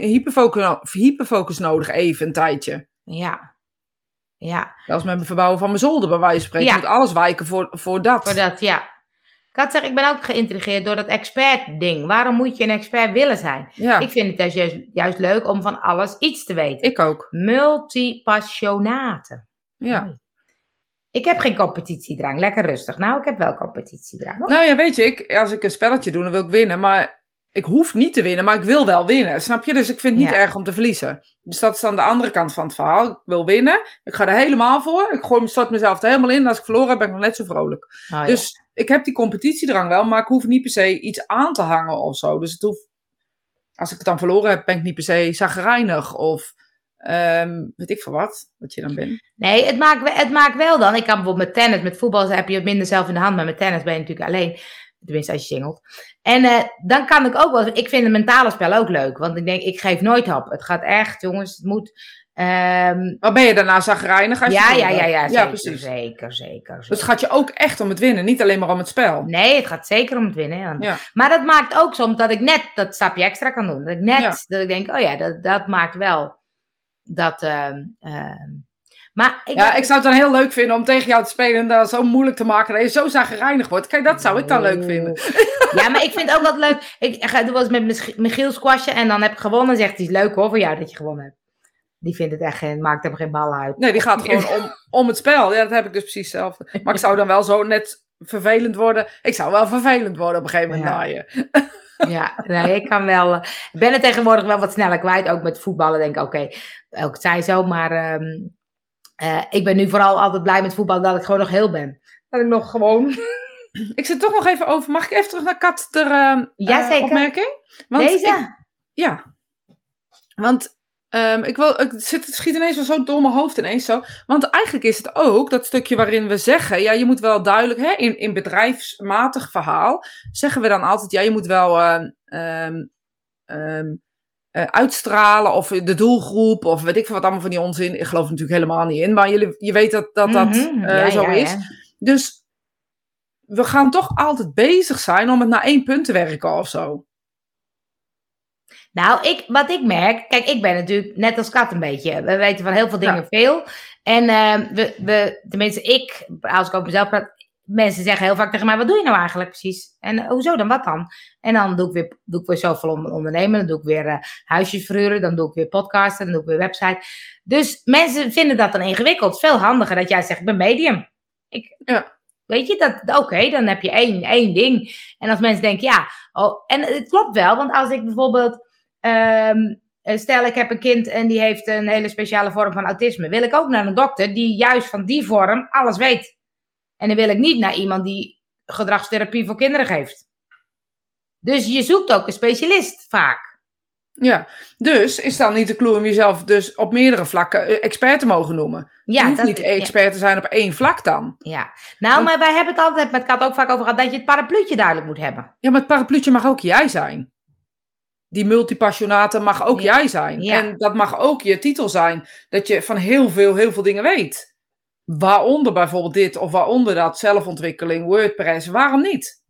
hyperfocus, nodig even een tijdje. Ja. Ja. Zelfs met het verbouwen van mijn zolder bij wijze van spreken. Ja. moet alles wijken voor, voor dat. Voor dat, ja. Ik had ik ben ook geïntrigeerd door dat expert-ding. Waarom moet je een expert willen zijn? Ja, Ik vind het juist, juist leuk om van alles iets te weten. ik ook. Multipassionaten. Ja. Ik heb geen competitiedrang. Lekker rustig. Nou, ik heb wel competitiedrang. hoor. Nou ja, weet je, ik, als ik een spelletje doe, dan wil ik winnen. Maar ik hoef niet te winnen, maar ik wil wel winnen. Snap je? Dus ik vind het niet Ja. erg om te verliezen. Dus dat is dan de andere kant van het verhaal. Ik wil winnen. Ik ga er helemaal voor. Ik gooi, stort mezelf er helemaal in. En als ik verloren heb, ben ik nog net zo vrolijk. Oh, ja. Dus ik heb die competitiedrang wel, maar ik hoef niet per se iets aan te hangen of zo. Dus het hoeft, als ik het dan verloren heb, ben ik niet per se zagrijnig of ehm, weet ik veel wat, wat je dan bent. Nee, het maakt, het maakt wel dan. Ik kan bijvoorbeeld met tennis, met voetbal heb je het minder zelf in de hand, maar met tennis ben je natuurlijk alleen. Tenminste, als je singelt. En eh, dan kan ik ook wel. Ik vind het mentale spel ook leuk. Want ik denk, ik geef nooit op. Het gaat echt, jongens, het moet. ehm, Maar ben je daarna zagrijnig? Als je ja, ja, ja, ja, hebt? zeker, precies. zeker, zeker. Dus het gaat je ook echt om het winnen, niet alleen maar om het spel. Nee, het gaat zeker om het winnen. ja. Ja. Maar dat maakt ook soms dat ik net dat stapje extra kan doen. Dat ik net, Ja. dat ik denk, oh ja, dat, dat maakt wel dat. ehm, ehm, maar ik, Ja, ik zou het dan heel leuk vinden om tegen jou te spelen en dat zo moeilijk te maken dat je zo zagrijnig wordt. Kijk, dat zou ik dan leuk vinden. Ja, maar ik vind ook wat leuk. Ik ga doe wel eens met Mich- Michiel squashen en dan heb ik gewonnen. Zegt hij, is leuk hoor voor jou dat je gewonnen hebt. Die vindt het echt geen, maakt hem geen bal uit. Nee, die gaat gewoon om, om het spel. Ja, dat heb ik dus precies hetzelfde. Maar ik zou dan wel zo net vervelend worden. Ik zou wel vervelend worden op een gegeven moment Ja. na je. Ja, nee, ik kan wel. eh, Ik ben het tegenwoordig wel wat sneller kwijt. Ook met voetballen denk ik, oké, ook het zij zo. Maar ehm, eh, ik ben nu vooral altijd blij met voetbal dat ik gewoon nog heel ben. Dat ik nog gewoon. *laughs* Ik zit toch nog even over. Mag ik even terug naar Kat ter eh, Ja, zeker. opmerking? Want Deze? ik- ja. Want ehm, ik wil, ik zit, het schiet ineens wel zo door mijn hoofd ineens zo. Want eigenlijk is het ook dat stukje waarin we zeggen, ja, je moet wel duidelijk, hè, in, in bedrijfsmatig verhaal, zeggen we dan altijd, ja, je moet wel ehm, ehm, eh, uitstralen of de doelgroep of weet ik veel wat allemaal van die onzin. Ik geloof er natuurlijk helemaal niet in, maar jullie, je weet dat dat, dat Mhm, eh, ja, zo ja, is. ja. Dus we gaan toch altijd bezig zijn om het naar één punt te werken of zo. Nou, ik, wat ik merk, kijk, ik ben natuurlijk net als Kat een beetje. We weten van heel veel dingen Ja. veel. En eh, we, we, tenminste, ik, als ik over mezelf praat, mensen zeggen heel vaak tegen mij: wat doe je nou eigenlijk precies? En eh, hoezo dan? Wat dan? En dan doe ik weer, doe ik weer zoveel on- ondernemen, dan doe ik weer eh, huisjes verhuren, dan doe ik weer podcasten, dan doe ik weer website. Dus mensen vinden dat dan ingewikkeld. Veel handiger dat jij zegt: ik ben medium. Ik, Ja. Weet je, dat, oké, dan heb je één, één ding. En als mensen denken, ja, oh, en het klopt wel, want als ik bijvoorbeeld, ehm, eh, stel ik heb een kind en die heeft een hele speciale vorm van autisme, wil ik ook naar een dokter die juist van die vorm alles weet. En dan wil ik niet naar iemand die gedragstherapie voor kinderen geeft. Dus je zoekt ook een specialist vaak. Ja, dus is dan niet de clue om jezelf dus op meerdere vlakken eh, expert te mogen noemen? Ja, je hoeft dat- niet expert te zijn op één vlak dan. Ja, nou, Want- maar wij hebben het altijd met Kat ook vaak over gehad dat je het parapluutje duidelijk moet hebben. Ja, maar het parapluutje mag ook jij zijn. Die multipassionate mag ook Ja. jij zijn. Ja. En dat mag ook je titel zijn. Dat je van heel veel, heel veel dingen weet. Waaronder bijvoorbeeld dit of waaronder dat, zelfontwikkeling, WordPress, waarom niet?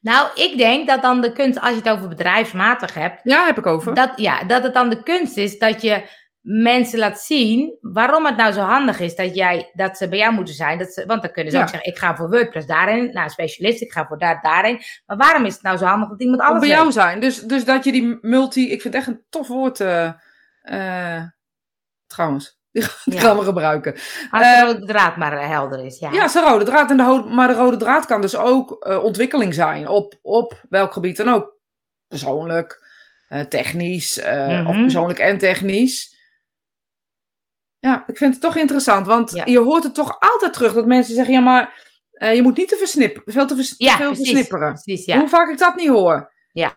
Nou, ik denk dat dan de kunst, als je het over bedrijfsmatig hebt, Ja, heb ik over. Dat, ja, dat het dan de kunst is dat je mensen laat zien waarom het nou zo handig is dat, jij, dat ze bij jou moeten zijn. Dat ze, want dan kunnen ze Ja. ook zeggen, ik ga voor WordPress daarin, nou specialist, ik ga voor daar daarin. Maar waarom is het nou zo handig dat iemand alles bij jou zijn. Dus, dus dat je die multi... Ik vind het echt een tof woord. eh, eh, trouwens, *laughs* die, die Ja. gaan we gebruiken. Als Eh, de rode draad maar helder is. Ja, Ja, een rode draad. En de maar de rode draad kan dus ook ontwikkeling zijn. Op, op welk gebied dan ook. Persoonlijk, technisch. Of Mhm. persoonlijk en technisch. Ja, ik vind het toch interessant. Want Ja. je hoort het toch altijd terug dat mensen zeggen... Ja, maar eh, je moet niet te versnipperen. Veel te, vers- ja veel precies. versnipperen. precies ja. Hoe vaak ik dat niet hoor. Ja.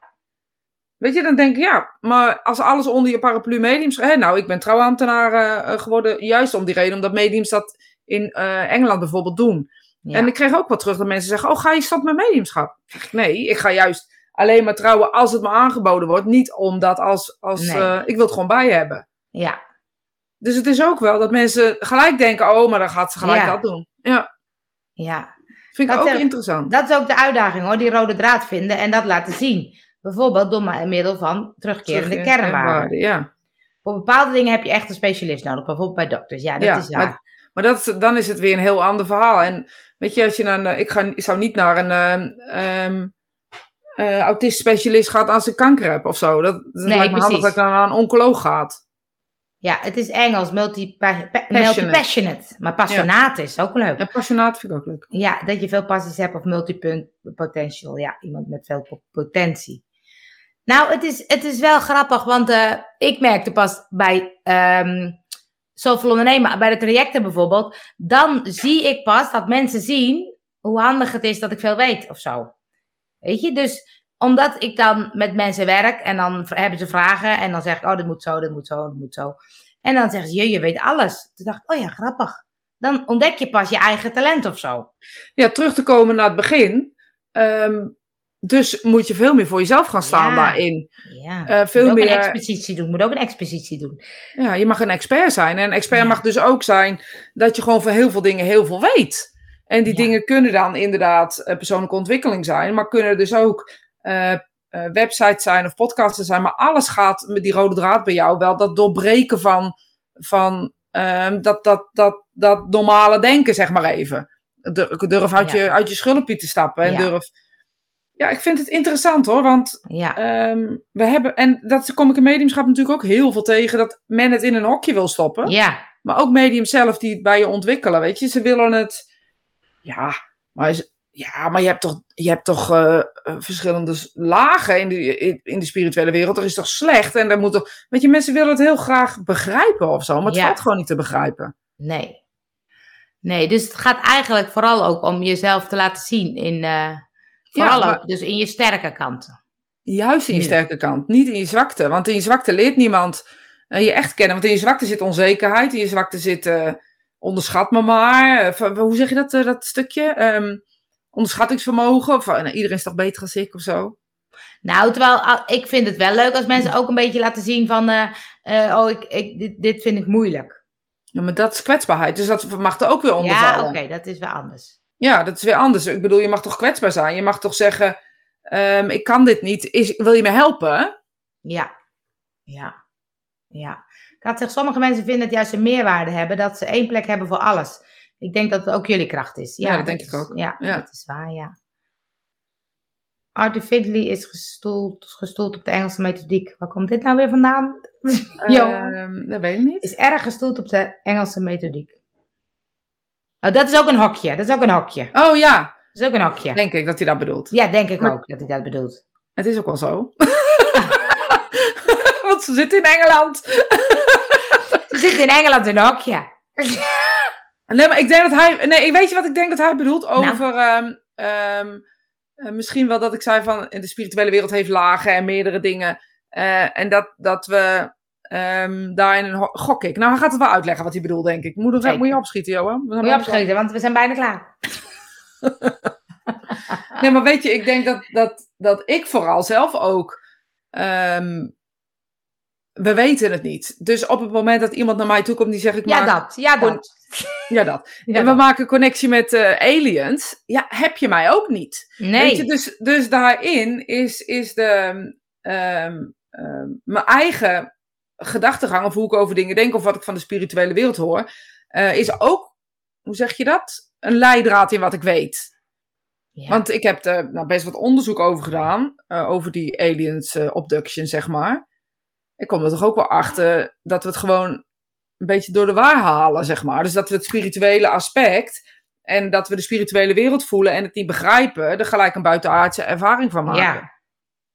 Weet je, dan denk ik, ja, maar als alles onder je paraplu mediums... Hè, nou, ik ben trouwambtenaar eh, eh, geworden juist om die reden, omdat mediums dat in Engeland bijvoorbeeld doen. Ja. En ik kreeg ook wat terug dat mensen zeggen, oh, ga je stoppen met mediumschap? Nee, ik ga juist alleen maar trouwen als het me aangeboden wordt. Niet omdat als, als Nee. ik wil het gewoon bij hebben. ja. Dus het is ook wel dat mensen gelijk denken, oh, maar dan gaat ze gelijk Ja. dat doen. Ja, ja. vind ik Dat ook interessant. Dat is ook de uitdaging hoor, die rode draad vinden en dat laten zien. Bijvoorbeeld door middel van terugkerende Terug kernwaarden. Ja. Voor bepaalde dingen heb je echt een specialist nodig, bijvoorbeeld bij dokters. Ja, dat Ja, is waar. maar- Maar dat, dan is het weer een heel ander verhaal. En weet je, als je dan, ik, ga, ik zou niet naar een um, uh, autist-specialist gaan als ik kanker heb of zo. Dat, dat nee, lijkt me handig dat ik dan naar een oncoloog gaat. Ja, het is Engels, multi-passionate. Maar passionaat is ook leuk. Ja, passionaat vind ik ook leuk. Ja, dat je veel passies hebt of multi-potential. Ja, iemand met veel potentie. Nou, het is, het is wel grappig, want uh, ik merkte pas bij um, zoveel ondernemen, bij de trajecten bijvoorbeeld, dan zie ik pas dat mensen zien hoe handig het is dat ik veel weet of zo. Weet je, dus omdat ik dan met mensen werk en dan hebben ze vragen en dan zeg ik, oh, dit moet zo, dit moet zo, dit moet zo. En dan zeggen ze, je, je weet alles. Toen dacht ik, oh ja, grappig. Dan ontdek je pas je eigen talent of zo. Ja, terug te komen naar het begin. Um, dus moet je veel meer voor jezelf gaan staan daarin. Ja, uh, veel moet meer... een expositie doen. Moet ook een expositie doen. Ja, je mag een expert zijn. En een expert mag dus ook zijn dat je gewoon voor heel veel dingen heel veel weet. En die dingen kunnen dan inderdaad uh, persoonlijke ontwikkeling zijn, maar kunnen dus ook websites zijn of podcasten zijn. Maar alles gaat met die rode draad bij jou wel dat doorbreken van, van ehm, dat, dat, dat, dat normale denken, zeg maar even. Durf uit, je, uit je schulpje te stappen en durf ja, ik vind het interessant hoor, want ja. Um, we hebben, en dat kom ik in mediumschap natuurlijk ook heel veel tegen, dat men het in een hokje wil stoppen. Ja. Maar ook mediums zelf die het bij je ontwikkelen, weet je. Ze willen het, ja, maar, ja, maar je hebt toch, je hebt toch uh, verschillende lagen in de, in de spirituele wereld. Er is toch slecht en daar moet toch, weet je, mensen willen het heel graag begrijpen of zo, maar het ja. valt gewoon niet te begrijpen. Nee. Nee, dus het gaat eigenlijk vooral ook om jezelf te laten zien in... Uh Vooral ja, ook, dus in je sterke kanten. Juist in je sterke kant, niet in je zwakte. Want in je zwakte leert niemand uh, je echt kennen. Want in je zwakte zit onzekerheid, in je zwakte zit uh, onderschat me maar. Uh, hoe zeg je dat, dat stukje? Um, onderschattingsvermogen. Of nou, iedereen is toch beter als ik of zo? Nou, terwijl ah, ik vind het wel leuk als mensen ook een beetje laten zien van, oh, ik, ik, dit, dit vind ik moeilijk. Ja, maar dat is kwetsbaarheid, dus dat mag er ook weer onder Ja, oké, dat is wel anders. Ja, dat is weer anders. Ik bedoel, je mag toch kwetsbaar zijn? Je mag toch zeggen, um, ik kan dit niet. Is, wil je me helpen? Ja, ja, ja. Ik had zeggen, sommige mensen vinden het juist een meerwaarde hebben dat ze één plek hebben voor alles. Ik denk dat het ook jullie kracht is. Ja, dat, denk ik ook. Ja, ja, dat is waar, ja. Artificially is gestoeld, gestoeld op de Engelse methodiek. Waar komt dit nou weer vandaan? *laughs* Uh, dat weet ik niet. Is erg gestoeld op de Engelse methodiek. Oh, dat is ook een hokje. Dat is ook een hokje. Oh ja. Dat is ook een hokje. Denk ik dat hij dat bedoelt. Ja, denk ik ook dat hij dat bedoelt. Het is ook wel zo. *laughs* Want ze zit in Engeland. ze zit in Engeland in een hokje. *laughs* nee, maar ik denk dat hij. Nee, weet je wat ik denk dat hij bedoelt? Nou. Over. Nou. Um, misschien wel dat ik zei van. In de spirituele wereld heeft lagen en meerdere dingen. Uh, en dat, dat we Um, daarin gok ik. Nou, hij gaat het wel uitleggen wat hij bedoelt, denk ik. Moet, er, moet je opschieten, Johan? Moet je opschieten, want we zijn bijna klaar. *laughs* nee, maar weet je, ik denk dat, dat, dat ik vooral zelf ook. Um, we weten het niet. Dus op het moment dat iemand naar mij toe komt die zegt: ik Ja, dat. Ja, dat. Ja, dat. *laughs* en we maken connectie met uh, aliens. Ja, heb je mij ook niet. Nee. Weet je, dus, dus daarin is, is de, um, mijn eigen gedachtegang of hoe ik over dingen denk of wat ik van de spirituele wereld hoor, uh, is ook, hoe zeg je dat? Een leidraad in wat ik weet. Ja. Want ik heb er nou, best wat onderzoek over gedaan, uh, over die aliens abduction, zeg maar. Ik kom er toch ook wel achter dat we het gewoon een beetje door de waar halen, zeg maar. Dus dat we het spirituele aspect en dat we de spirituele wereld voelen en het niet begrijpen, er gelijk een buitenaardse ervaring van maken. Ja.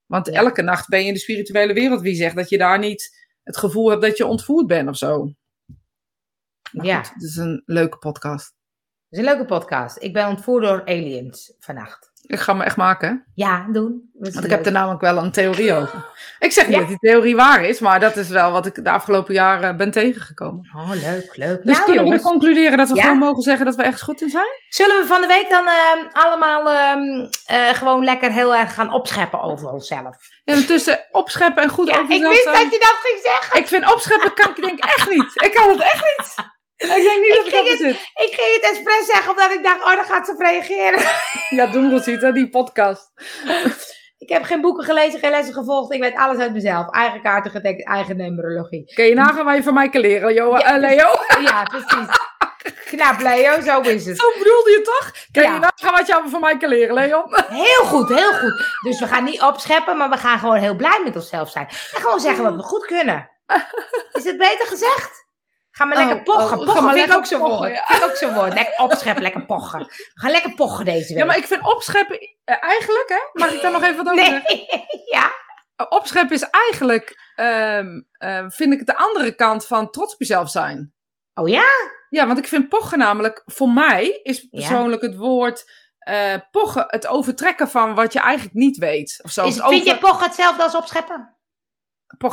Want elke nacht ben je in de spirituele wereld. Wie zegt dat je daar niet het gevoel hebt dat je ontvoerd bent of zo. ja. het is een leuke podcast. Het is een leuke podcast. Ik ben ontvoerd door aliens vannacht. Ik ga me echt maken. Ja, doen. Want ik heb er namelijk wel een theorie over. *laughs* Ik zeg niet dat die theorie waar is, maar dat is wel wat ik de afgelopen jaren ben tegengekomen. Oh, leuk, leuk. Dus nou, kunnen we concluderen dat we gewoon mogen zeggen dat we echt goed in zijn? Zullen we van de week dan uh, allemaal uh, gewoon lekker heel erg gaan opscheppen over onszelf? Ja, tussen opscheppen en goed ja, over ik wist dat je dat ging zeggen. Ik vind opscheppen kan ik denk echt niet. Ik kan het echt niet. *laughs* Ik denk niet dat ik het, zit. Ik ging het expres zeggen, omdat ik dacht, oh, dan gaat ze op reageren. *laughs* Ja, doen het die podcast. Ik heb geen boeken gelezen, geen lessen gevolgd. Ik weet alles uit mezelf. Eigen kaarten gedekt, eigen numerologie. Kun je nagaan waar je van mij kan leren, Jo, ja, uh, Leo? Ja, precies. knap, Leo. Zo is het. Zo bedoelde je toch? Ja. je nagaan wat je van mij kan leren, Leon. Heel goed, heel goed. Dus we gaan niet opscheppen, maar we gaan gewoon heel blij met onszelf zijn. En gewoon zeggen wat we goed kunnen. Is het beter gezegd? Ga maar lekker Oh, pochen. oh, ga pochen vind ik ook zo'n pochen, woord. ja. Vind ik ook zo'n woord. Lekker opscheppen, lekker pochen. Gaan lekker pochen deze week. Ja, maar ik vind opscheppen... eh, eigenlijk, hè? Mag ik daar nog even wat over zeggen? Nee, *laughs* ja. Uh, Opscheppen is eigenlijk... ehm, ehm, vind ik het de andere kant van trots op jezelf zijn. Oh ja? Ja, want ik vind pochen namelijk... Voor mij is Ja. persoonlijk het woord... eh, pochen het overtrekken van wat je eigenlijk niet weet. Of zo. Is, Het vind over- je pochen hetzelfde als opscheppen?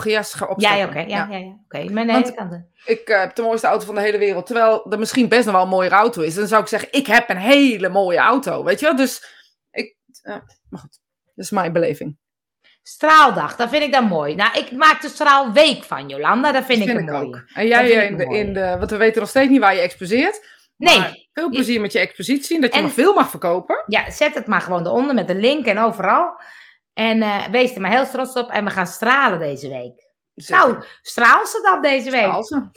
Ja, scha- Ja, ja, oké. Ja, ja, ja. Want- hele kanten. Ik eh, heb de mooiste auto van de hele wereld. Terwijl er misschien best nog wel een mooiere auto is. Dan zou ik zeggen, ik heb een hele mooie auto. Weet je wel? Dus ik... eh, maar goed, dat is mijn beleving. Straaldag, dat vind ik dan mooi. Nou, ik maak de straalweek van, Jolanda. Dat vind, Dat ik vind ik mooie. ook. En jij eh, in de, mooi. in de... Want we weten nog steeds niet waar je exposeert. Nee, Maar veel plezier met je expositie. En dat je En- nog veel mag verkopen. ja, zet het maar gewoon eronder met de link en overal. En eh, wees er maar heel trots op. En we gaan stralen deze week. Nou, straal ze dan deze week. Straal ze.